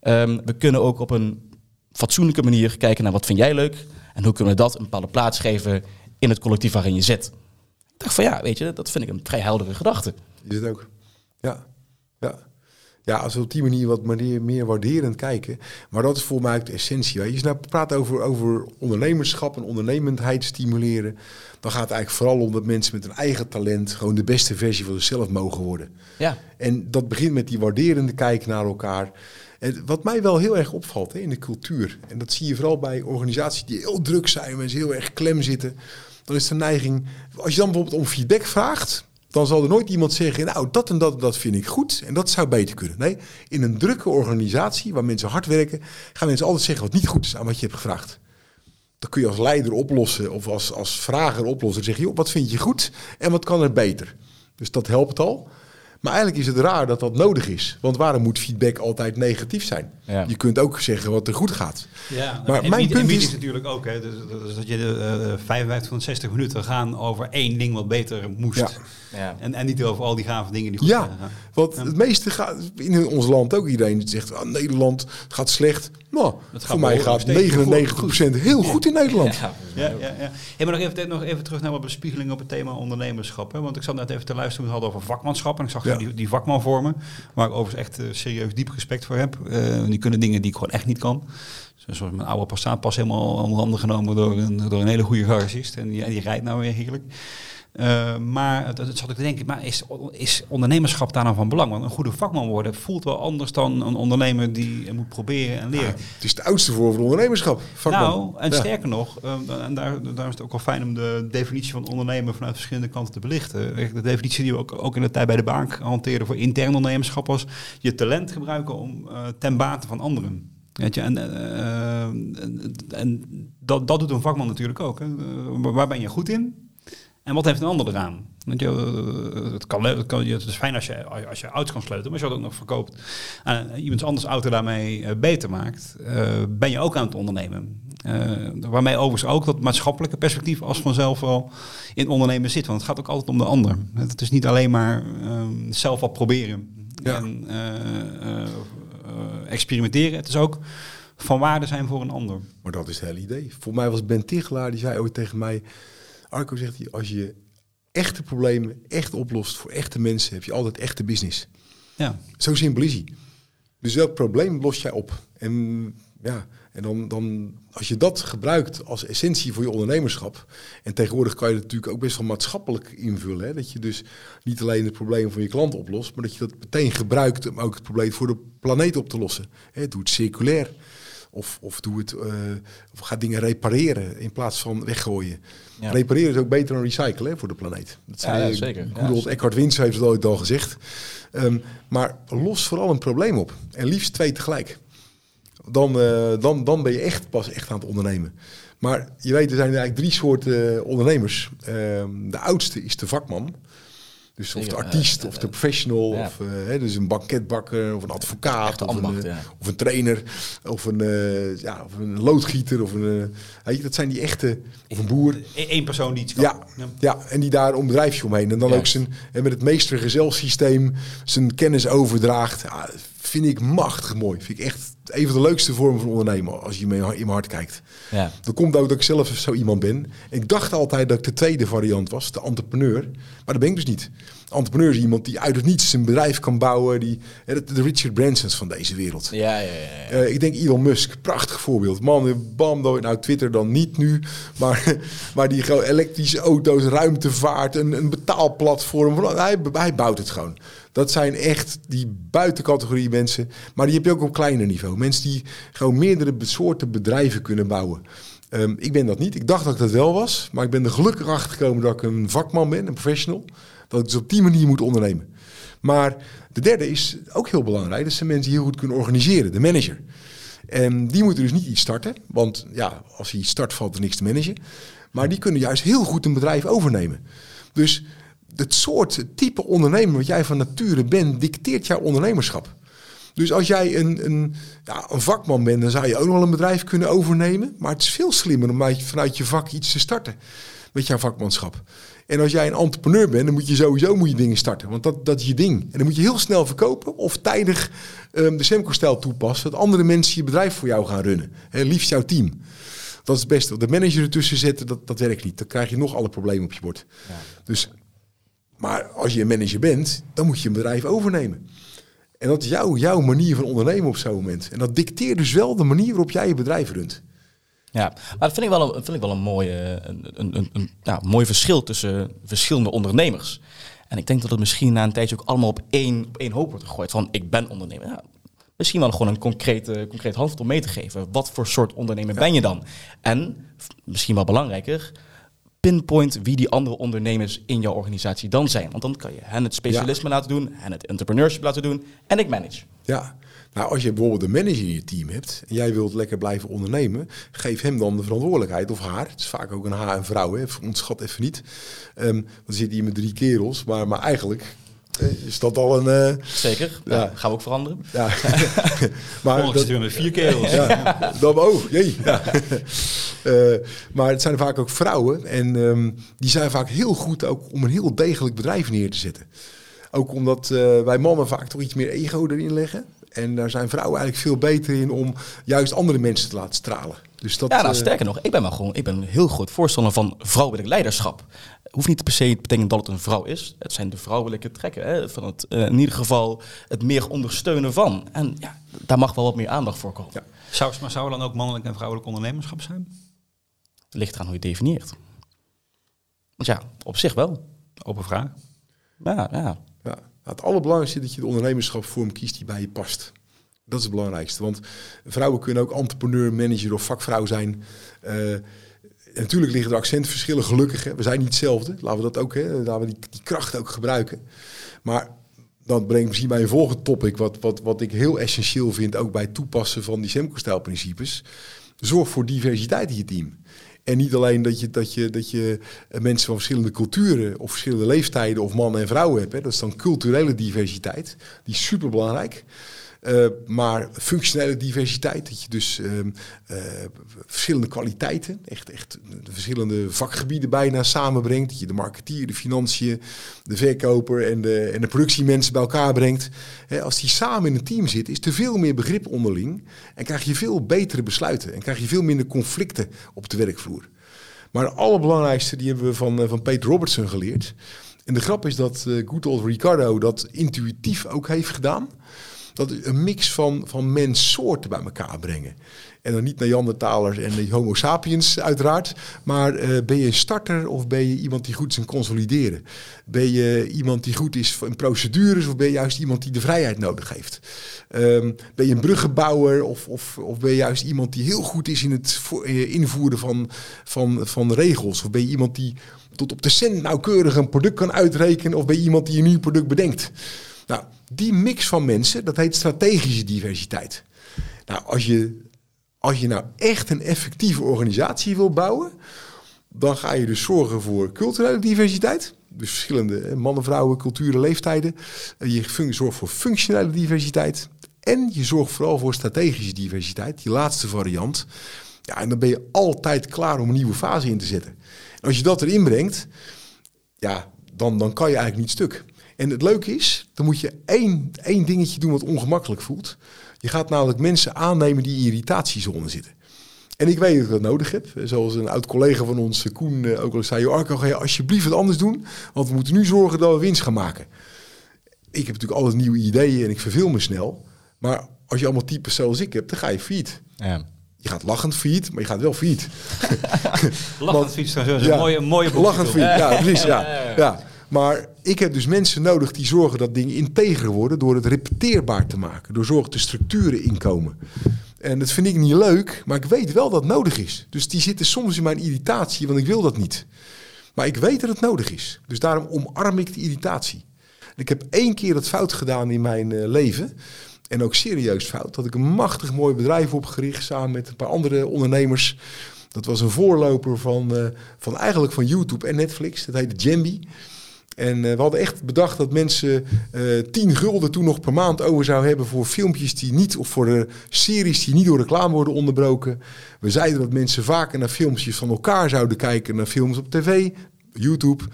ehm, we kunnen ook op een fatsoenlijke manier kijken naar wat vind jij leuk en hoe kunnen we dat een bepaalde plaats geven in het collectief waarin je zit. Ik dacht van ja, weet je, dat vind ik een vrij heldere gedachte. Is het ook. Ja. Ja, als we op die manier wat meer, meer waarderend kijken. Maar dat is voor mij ook de essentie. Als je nou praat over, over ondernemerschap en ondernemendheid stimuleren. Dan gaat het eigenlijk vooral om dat mensen met hun eigen talent gewoon de beste versie van zichzelf mogen worden. Ja. En dat begint met die waarderende kijk naar elkaar. En wat mij wel heel erg opvalt hè, in de cultuur, en dat zie je vooral bij organisaties die heel druk zijn, mensen heel erg klem zitten, dan is de neiging, als je dan bijvoorbeeld om feedback vraagt, dan zal er nooit iemand zeggen, nou dat en dat en dat vind ik goed en dat zou beter kunnen. Nee, in een drukke organisatie waar mensen hard werken, gaan mensen altijd zeggen wat niet goed is aan wat je hebt gevraagd. Dat kun je als leider oplossen of als, als vrager oplossen. Dan zeg je, joh, wat vind je goed en wat kan er beter? Dus dat helpt al. Maar eigenlijk is het raar dat dat nodig is. Want waarom moet feedback altijd negatief zijn? Ja. Je kunt ook zeggen wat er goed gaat. Ja, Maar en mijn meet- punt is- natuurlijk ook, hè, dus, dus dat je de eh 55 van de 60 minuten gaan over één ding wat beter moest. Ja. Ja. En, en niet over al die gave dingen die goed Ja, zijn. want het meeste gaat in ons land ook iedereen zegt, ah, Nederland gaat slecht. Nou, voor mij gaat steeds 99% heel goed in Nederland. Ja. Ja, ja, ja. Hey, maar nog even, nog even terug naar wat bespiegeling op het thema ondernemerschap. Hè? Want ik zat net even te luisteren, we hadden over vakmanschap. En ik zag die, die vakmanvormen, waar ik overigens echt eh, serieus diep respect voor heb. Eh, die kunnen dingen die ik gewoon echt niet kan. Zoals mijn oude Passat pas helemaal onder handen genomen door een, door een hele goede garagist. En die, en die rijdt nou weer heerlijk. Eh, maar het, het zat ik te denken, maar is, is ondernemerschap daar nou van belang? Want een goede vakman worden voelt wel anders dan een ondernemer die moet proberen en leren. Het is het oudste vorm van ondernemerschap. vakman. Nou, en Ja. sterker nog, eh, en daar, daar is het ook wel fijn om de definitie van ondernemer vanuit verschillende kanten te belichten. Echt, De definitie die we ook, ook in de tijd bij de bank hanteerden voor intern ondernemerschap was je talent gebruiken om eh, ten bate van anderen. Weet je, en eh, en, en dat, dat doet een vakman natuurlijk ook. Hè. Eh, Waar ben je goed in? En wat heeft een ander eraan? Weet je, eh, het, kan, het, kan, het is fijn als je, als je auto's kan sleutelen, maar als je dat ook nog verkoopt en iemand anders auto daarmee eh, beter maakt, eh, ben je ook aan het ondernemen. Eh, waarmee overigens ook dat maatschappelijke perspectief als vanzelf wel in ondernemen zit. Want het gaat ook altijd om de ander. Het is niet alleen maar ehm, zelf wat proberen Ja. en eh, eh, eh, experimenteren. Het is ook van waarde zijn voor een ander. Maar dat is het hele idee. Voor mij was Ben Tichelaar, die zei ooit tegen mij... Arco zegt hij, als je echte problemen echt oplost voor echte mensen... heb je altijd echte business. Ja. Zo simpel is hij. Dus welk probleem los jij op? En ja, en dan, dan als je dat gebruikt als essentie voor je ondernemerschap. En tegenwoordig kan je het natuurlijk ook best wel maatschappelijk invullen. Hè? Dat je dus niet alleen het probleem van je klant oplost, maar dat je dat meteen gebruikt om ook het probleem voor de planeet op te lossen. Hè? Doe het circulair. Of, of, doe het, eh, of ga dingen repareren in plaats van weggooien. Ja. Repareren is ook beter dan recyclen hè, voor de planeet. Dat Ja, zei, ja, eh, zeker. Eckhart Winsen heeft het ooit al gezegd. Ehm, maar los vooral een probleem op. En liefst twee tegelijk. Dan, eh, dan, dan ben je echt pas echt aan het ondernemen. Maar je weet, er zijn eigenlijk drie soorten ondernemers. Ehm, de oudste is de vakman. Dus of de artiest, of de professional, ja. of eh, hè, dus een banketbakker, of een advocaat, of een, ambacht, eh, ja. of een trainer, of een, eh, ja, of een loodgieter, of een, weet je, dat zijn die echte, of een boer. Eén persoon die iets kan. Ja, ja, en die daar een bedrijfje omheen. En dan ook zijn, en met het meestergezelsysteem zijn kennis overdraagt. Ja, vind ik machtig mooi. Vind ik echt een van de leukste vormen van ondernemen als je mijn in mijn hart kijkt. Ja. Dat komt ook dat ik zelf zo iemand ben. Ik dacht altijd dat ik de tweede variant was, de entrepreneur. Maar dat ben ik dus niet. Entrepreneur is iemand die uit het niets een bedrijf kan bouwen. Die, de Richard Bransons van deze wereld. Ja, ja, ja. ja. Eh, ik denk Elon Musk, prachtig voorbeeld. Man, bam, nou Twitter dan niet nu, maar, maar die gewoon elektrische auto's, ruimtevaart, een, een betaalplatform. Hij, hij bouwt het gewoon. Dat zijn echt die buitencategorie mensen. Maar die heb je ook op kleiner niveau. Mensen die gewoon meerdere soorten bedrijven kunnen bouwen. Ehm, ik ben dat niet. Ik dacht dat ik dat wel was. Maar ik ben er gelukkig achter gekomen dat ik een vakman ben, een professional. Dat ik dus op die manier moet ondernemen. Maar de derde is ook heel belangrijk. Dat zijn mensen die heel goed kunnen organiseren. De manager. En die moeten dus niet iets starten. Want ja, als hij start, valt er niks te managen. Maar die kunnen juist heel goed een bedrijf overnemen. Dus het soort type ondernemer wat jij van nature bent, dicteert jouw ondernemerschap. Dus als jij een, een, ja, een vakman bent, dan zou je ook nog wel een bedrijf kunnen overnemen. Maar het is veel slimmer om uit- vanuit je vak iets te starten met jouw vakmanschap. En als jij een entrepreneur bent, dan moet je sowieso moet je dingen starten. Want dat, dat is je ding. En dan moet je heel snel verkopen of tijdig ehm, de Semco-stijl toepassen. Dat andere mensen je bedrijf voor jou gaan runnen. Hè, liefst jouw team. Dat is het beste. De manager ertussen zetten, dat, dat werkt niet. Dan krijg je nog alle problemen op je bord. Dus Maar als je een manager bent, dan moet je een bedrijf overnemen. En dat is jouw, jouw manier van ondernemen op zo'n moment. En dat dicteert dus wel de manier waarop jij je bedrijf runt. Ja, maar dat vind ik wel een, vind ik wel een, mooie, een, een, een, ja, mooi verschil tussen verschillende ondernemers. En ik denk dat het misschien na een tijdje ook allemaal op één, op één hoop wordt gegooid. Van ik ben ondernemer. Ja, misschien wel gewoon een concrete, concreet handvat om mee te geven. Wat voor soort ondernemer ben je dan? En misschien wel belangrijker, pinpoint wie die andere ondernemers in jouw organisatie dan zijn. Want dan kan je hen het specialisme laten doen, hen het entrepreneurship laten doen en ik manage. Ja, nou als je bijvoorbeeld een manager in je team hebt en jij wilt lekker blijven ondernemen, geef hem dan de verantwoordelijkheid of haar. Het is vaak ook een haar en vrouw, hè. ontschat even niet. Um, dan zit hier met drie kerels, maar, maar eigenlijk is dat al een... Uh, Zeker, ja. gaan we ook veranderen. Ja. maar dat, zitten we met vier kerels. ja, dan, oh, jee. Ja. uh, maar het zijn vaak ook vrouwen en um, die zijn vaak heel goed ook om een heel degelijk bedrijf neer te zetten. Ook omdat wij mannen vaak toch iets meer ego erin leggen. En daar zijn vrouwen eigenlijk veel beter in om juist andere mensen te laten stralen. Dus dat, ja, nou, sterker nog, ik ben wel gewoon, ik ben heel groot voorstander van vrouwelijk leiderschap hoeft niet per se te betekenen dat het een vrouw is. Het zijn de vrouwelijke trekken. Hè, van het, uh, in ieder geval het meer ondersteunen van. En ja, daar mag wel wat meer aandacht voor komen. Ja. Zou, maar zou er dan ook mannelijk en vrouwelijk ondernemerschap zijn? Het ligt eraan hoe je het definieert. Want ja, op zich wel. Open vraag. Ja, ja. ja. Het allerbelangrijkste is dat je de ondernemerschapsvorm kiest die bij je past. Dat is het belangrijkste. Want vrouwen kunnen ook entrepreneur, manager of vakvrouw zijn. Uh, natuurlijk liggen er accentverschillen, gelukkig. We zijn niet hetzelfde. Laten we dat ook, hè, laten we die, die kracht ook gebruiken. Maar dat brengt misschien bij een volgende topic, wat, wat, wat ik heel essentieel vind, ook bij het toepassen van die Semco-stijlprincipes. Zorg voor diversiteit in je team. En niet alleen dat je, dat je, dat je mensen van verschillende culturen of verschillende leeftijden of mannen en vrouwen hebt. Hè. Dat is dan culturele diversiteit. Die is super belangrijk. Uh, maar functionele diversiteit, dat je dus uh, uh, verschillende kwaliteiten, echt, echt de verschillende vakgebieden bijna samenbrengt. Dat je de marketeer, de financiën, de verkoper en de, en de productiemensen bij elkaar brengt. als die samen in een team zitten, is er veel meer begrip onderling. En krijg je veel betere besluiten. En krijg je veel minder conflicten op de werkvloer. Maar het allerbelangrijkste, die hebben we van, van Peter Robertson geleerd. En de grap is dat uh, good old Ricardo dat intuïtief ook heeft gedaan dat is een mix van, van menssoorten bij elkaar brengen. En dan niet Neandertalers en de Homo sapiens uiteraard. Maar uh, ben je een starter of ben je iemand die goed is in consolideren? Ben je iemand die goed is in procedures of ben je juist iemand die de vrijheid nodig heeft? Um, ben je een bruggenbouwer of, of, of ben je juist iemand die heel goed is in het eh, invoeren van, van, van regels? Of ben je iemand die tot op de cent nauwkeurig een product kan uitrekenen? Of ben je iemand die een nieuw product bedenkt? Nou, die mix van mensen, dat heet strategische diversiteit. Nou, als je, als je nou echt een effectieve organisatie wil bouwen, dan ga je dus zorgen voor culturele diversiteit. Dus verschillende mannen, vrouwen, culturen, leeftijden. Je zorgt voor functionele diversiteit. En je zorgt vooral voor strategische diversiteit, die laatste variant. Ja, en dan ben je altijd klaar om een nieuwe fase in te zetten. En als je dat erin brengt, ja, dan, dan kan je eigenlijk niet stuk. En het leuke is, dan moet je één, één dingetje doen wat ongemakkelijk voelt. Je gaat namelijk mensen aannemen die in irritatiezone zitten. En ik weet dat ik dat nodig heb. Zoals een oud collega van ons, Koen, eh, ook al zei... Arco, ga je alsjeblieft wat anders doen? Want we moeten nu zorgen dat we winst gaan maken. Ik heb natuurlijk altijd nieuwe ideeën en ik verveel me snel. Maar als je allemaal types zoals ik heb, dan ga je failliet. Ja. Je gaat lachend failliet, maar je gaat wel failliet. lachend failliet is een ja, mooie, mooie Lachend failliet, ja, precies. Ja, ja. Maar ik heb dus mensen nodig die zorgen dat dingen integer worden door het repeteerbaar te maken. Door zorgen dat de structuren inkomen. En dat vind ik niet leuk, maar ik weet wel dat het nodig is. Dus die zitten soms in mijn irritatie, want ik wil dat niet. Maar ik weet dat het nodig is. Dus daarom omarm ik de irritatie. ik heb één keer het fout gedaan in mijn uh, leven. En ook serieus fout. Dat ik een machtig mooi bedrijf opgericht samen met een paar andere ondernemers. Dat was een voorloper van, uh, van eigenlijk van YouTube en Netflix. Dat heette Jambi. En uh, we hadden echt bedacht dat mensen uh, eh, 10 gulden toen nog per maand over zouden hebben voor filmpjes die niet, of voor de series die niet door reclame worden onderbroken. We zeiden dat mensen vaker naar filmpjes van elkaar zouden kijken, naar films op tv, YouTube. We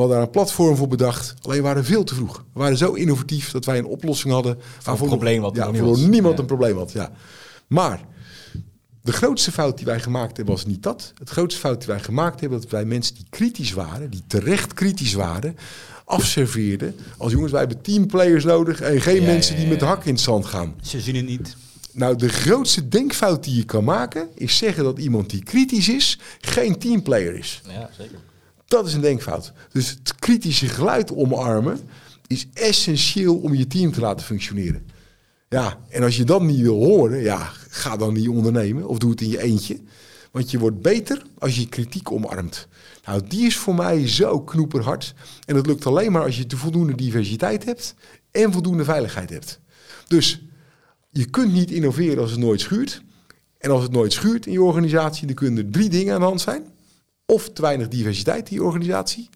hadden daar een platform voor bedacht. Alleen waren we veel te vroeg. We waren zo innovatief dat wij een oplossing hadden. Voor een probleem wat ja, voor niemand een probleem had. Ja. Maar de grootste fout die wij gemaakt hebben was niet dat. Het grootste fout die wij gemaakt hebben, dat wij mensen die kritisch waren, die terecht kritisch waren, afserveerde. Als jongens, wij hebben teamplayers nodig en geen Ja, mensen die met hak in het zand gaan. Ze zien het niet. Nou, de grootste denkfout die je kan maken, is zeggen dat iemand die kritisch is, geen teamplayer is. Ja, zeker. Dat is een denkfout. Dus het kritische geluid omarmen is essentieel om je team te laten functioneren. Ja, en als je dat niet wil horen, ja, ga dan niet ondernemen of doe het in je eentje. Want je wordt beter als je kritiek omarmt. Nou, die is voor mij zo knoeperhard. En dat lukt alleen maar als je de voldoende diversiteit hebt en voldoende veiligheid hebt. Dus je kunt niet innoveren als het nooit schuurt. En als het nooit schuurt in je organisatie, dan kunnen er drie dingen aan de hand zijn. Of te weinig diversiteit in je organisatie.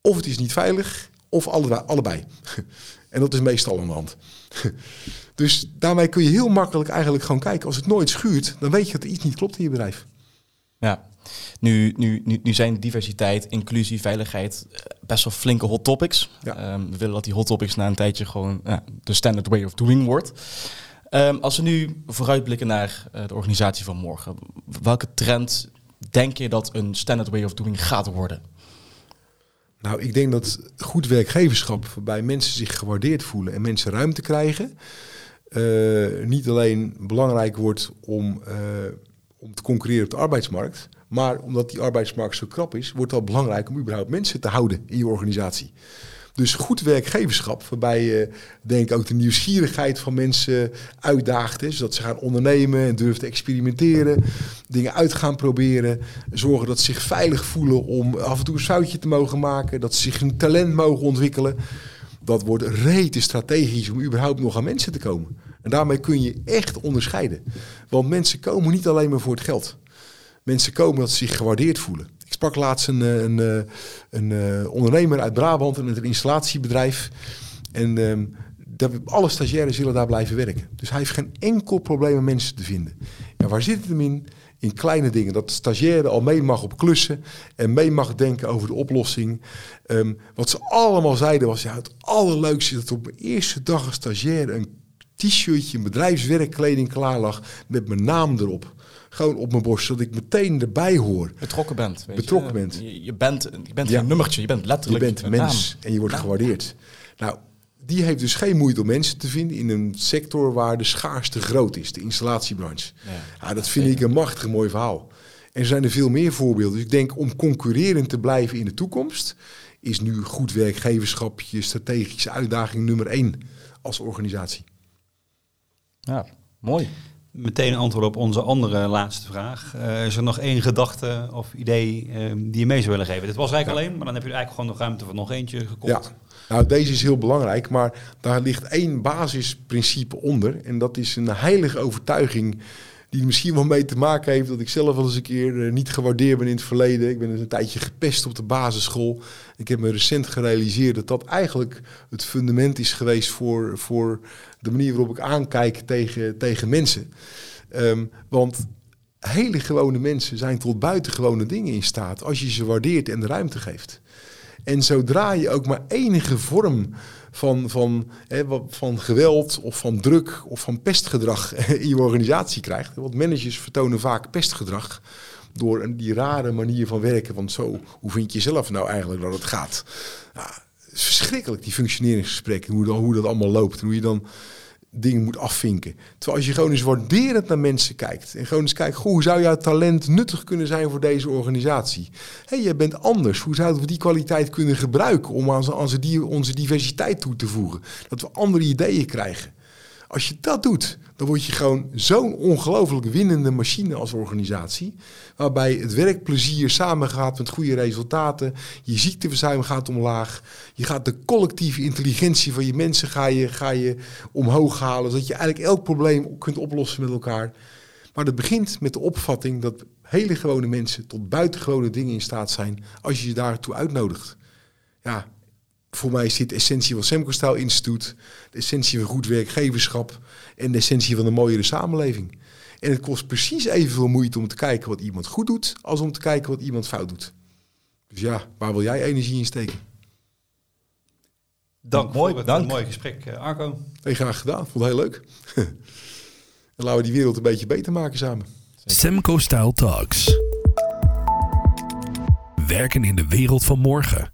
Of het is niet veilig. Of allebei. En dat is meestal aan de hand. Dus daarmee kun je heel makkelijk eigenlijk gewoon kijken. Als het nooit schuurt, dan weet je dat er iets niet klopt in je bedrijf. Ja, nu, nu, nu, nu zijn diversiteit, inclusie, veiligheid eh, best wel flinke hot topics. Ja. Ehm, we willen dat die hot topics na een tijdje gewoon de standard way of doing wordt. Ehm, als we nu vooruitblikken naar eh, de organisatie van morgen, welke trend denk je dat een standard way of doing gaat worden? Nou, ik denk dat goed werkgeverschap waarbij mensen zich gewaardeerd voelen en mensen ruimte krijgen, eh, niet alleen belangrijk wordt om, eh, om te concurreren op de arbeidsmarkt, maar omdat die arbeidsmarkt zo krap is, wordt het al belangrijk om überhaupt mensen te houden in je organisatie. Dus goed werkgeverschap, waarbij je denk ik ook de nieuwsgierigheid van mensen uitdaagt. Hè, zodat ze gaan ondernemen en durven te experimenteren. Dingen uit gaan proberen. Zorgen dat ze zich veilig voelen om af en toe een foutje te mogen maken. Dat ze zich een talent mogen ontwikkelen. Dat wordt rete strategisch om überhaupt nog aan mensen te komen. En daarmee kun je echt onderscheiden. Want mensen komen niet alleen maar voor het geld. Mensen komen dat ze zich gewaardeerd voelen. Sprak laatst een, eh, een, eh, een, eh, ondernemer uit Brabant en een installatiebedrijf. En ehm, dat, alle stagiaires willen daar blijven werken. Dus hij heeft geen enkel probleem om mensen te vinden. En waar zit het hem in? In kleine dingen. Dat de stagiaire al mee mag op klussen en mee mag denken over de oplossing. Ehm, wat ze allemaal zeiden was, ja, het allerleukste dat op mijn eerste dag als stagiaire een t-shirtje, bedrijfswerkkleding klaar lag met mijn naam erop. Gewoon op mijn borst, zodat ik meteen erbij hoor. Betrokken bent. Weet Betrokken je? bent. Je, je bent, je bent Ja. geen nummertje, je bent Je letterlijk bent een mens naam. en je wordt gewaardeerd. Nou, die heeft dus geen moeite om mensen te vinden in een sector waar de schaarste groot is, de installatiebranche. Ja. Ja, dat vind ik een machtig mooi verhaal. En er zijn er veel meer voorbeelden. Dus ik denk om concurrerend te blijven in de toekomst, is nu goed werkgeverschap je strategische uitdaging nummer één als organisatie. Ja, mooi. Meteen antwoord op onze andere laatste vraag. Eh, is er nog één gedachte of idee eh, die je mee zou willen geven? Dit was eigenlijk alleen, maar dan heb je eigenlijk gewoon nog ruimte voor nog eentje Ja, gekocht. nou deze is heel belangrijk, maar daar ligt één basisprincipe onder. En dat is een heilige overtuiging die misschien wel mee te maken heeft dat ik zelf wel eens een keer eh, niet gewaardeerd ben in het verleden. Ik ben dus een tijdje gepest op de basisschool. Ik heb me recent gerealiseerd dat dat eigenlijk het fundament is geweest voor, voor de manier waarop ik aankijk tegen, tegen mensen. Ehm, want hele gewone mensen zijn tot buitengewone dingen in staat als je ze waardeert en de ruimte geeft. En zodra je ook maar enige vorm van, van, hè, van geweld of van druk of van pestgedrag in je organisatie krijgt. Want managers vertonen vaak pestgedrag door die rare manier van werken. Want zo, hoe vind je zelf nou eigenlijk dat het gaat? Het is verschrikkelijk, die functioneringsgesprekken, hoe, hoe dat allemaal loopt. En hoe je dan dingen moet afvinken. Terwijl als je gewoon eens waarderend naar mensen kijkt. En gewoon eens kijkt, goh, hoe zou jouw talent nuttig kunnen zijn voor deze organisatie? Hé, hey, jij bent anders. Hoe zouden we die kwaliteit kunnen gebruiken om aan onze, onze diversiteit toe te voegen? Dat we andere ideeën krijgen. Als je dat doet, dan word je gewoon zo'n ongelooflijk winnende machine als organisatie. Waarbij het werkplezier samengaat met goede resultaten. Je ziekteverzuim gaat omlaag. Je gaat de collectieve intelligentie van je mensen ga je, ga je omhoog halen. Zodat je eigenlijk elk probleem kunt oplossen met elkaar. Maar dat begint met de opvatting dat hele gewone mensen tot buitengewone dingen in staat zijn. Als je ze daartoe uitnodigt. Ja, voor mij is dit de essentie van Semco Style Instituut, de essentie van goed werkgeverschap en de essentie van een mooiere samenleving. En het kost precies evenveel moeite om te kijken wat iemand goed doet, als om te kijken wat iemand fout doet. Dus ja, waar wil jij energie in steken? Dank Mooi, voor het dank. eh, mooie gesprek, eh, Arco. Heel graag gedaan, vond het heel leuk. en laten we die wereld een beetje beter maken samen. Semco Style Talks. Werken in de wereld van morgen.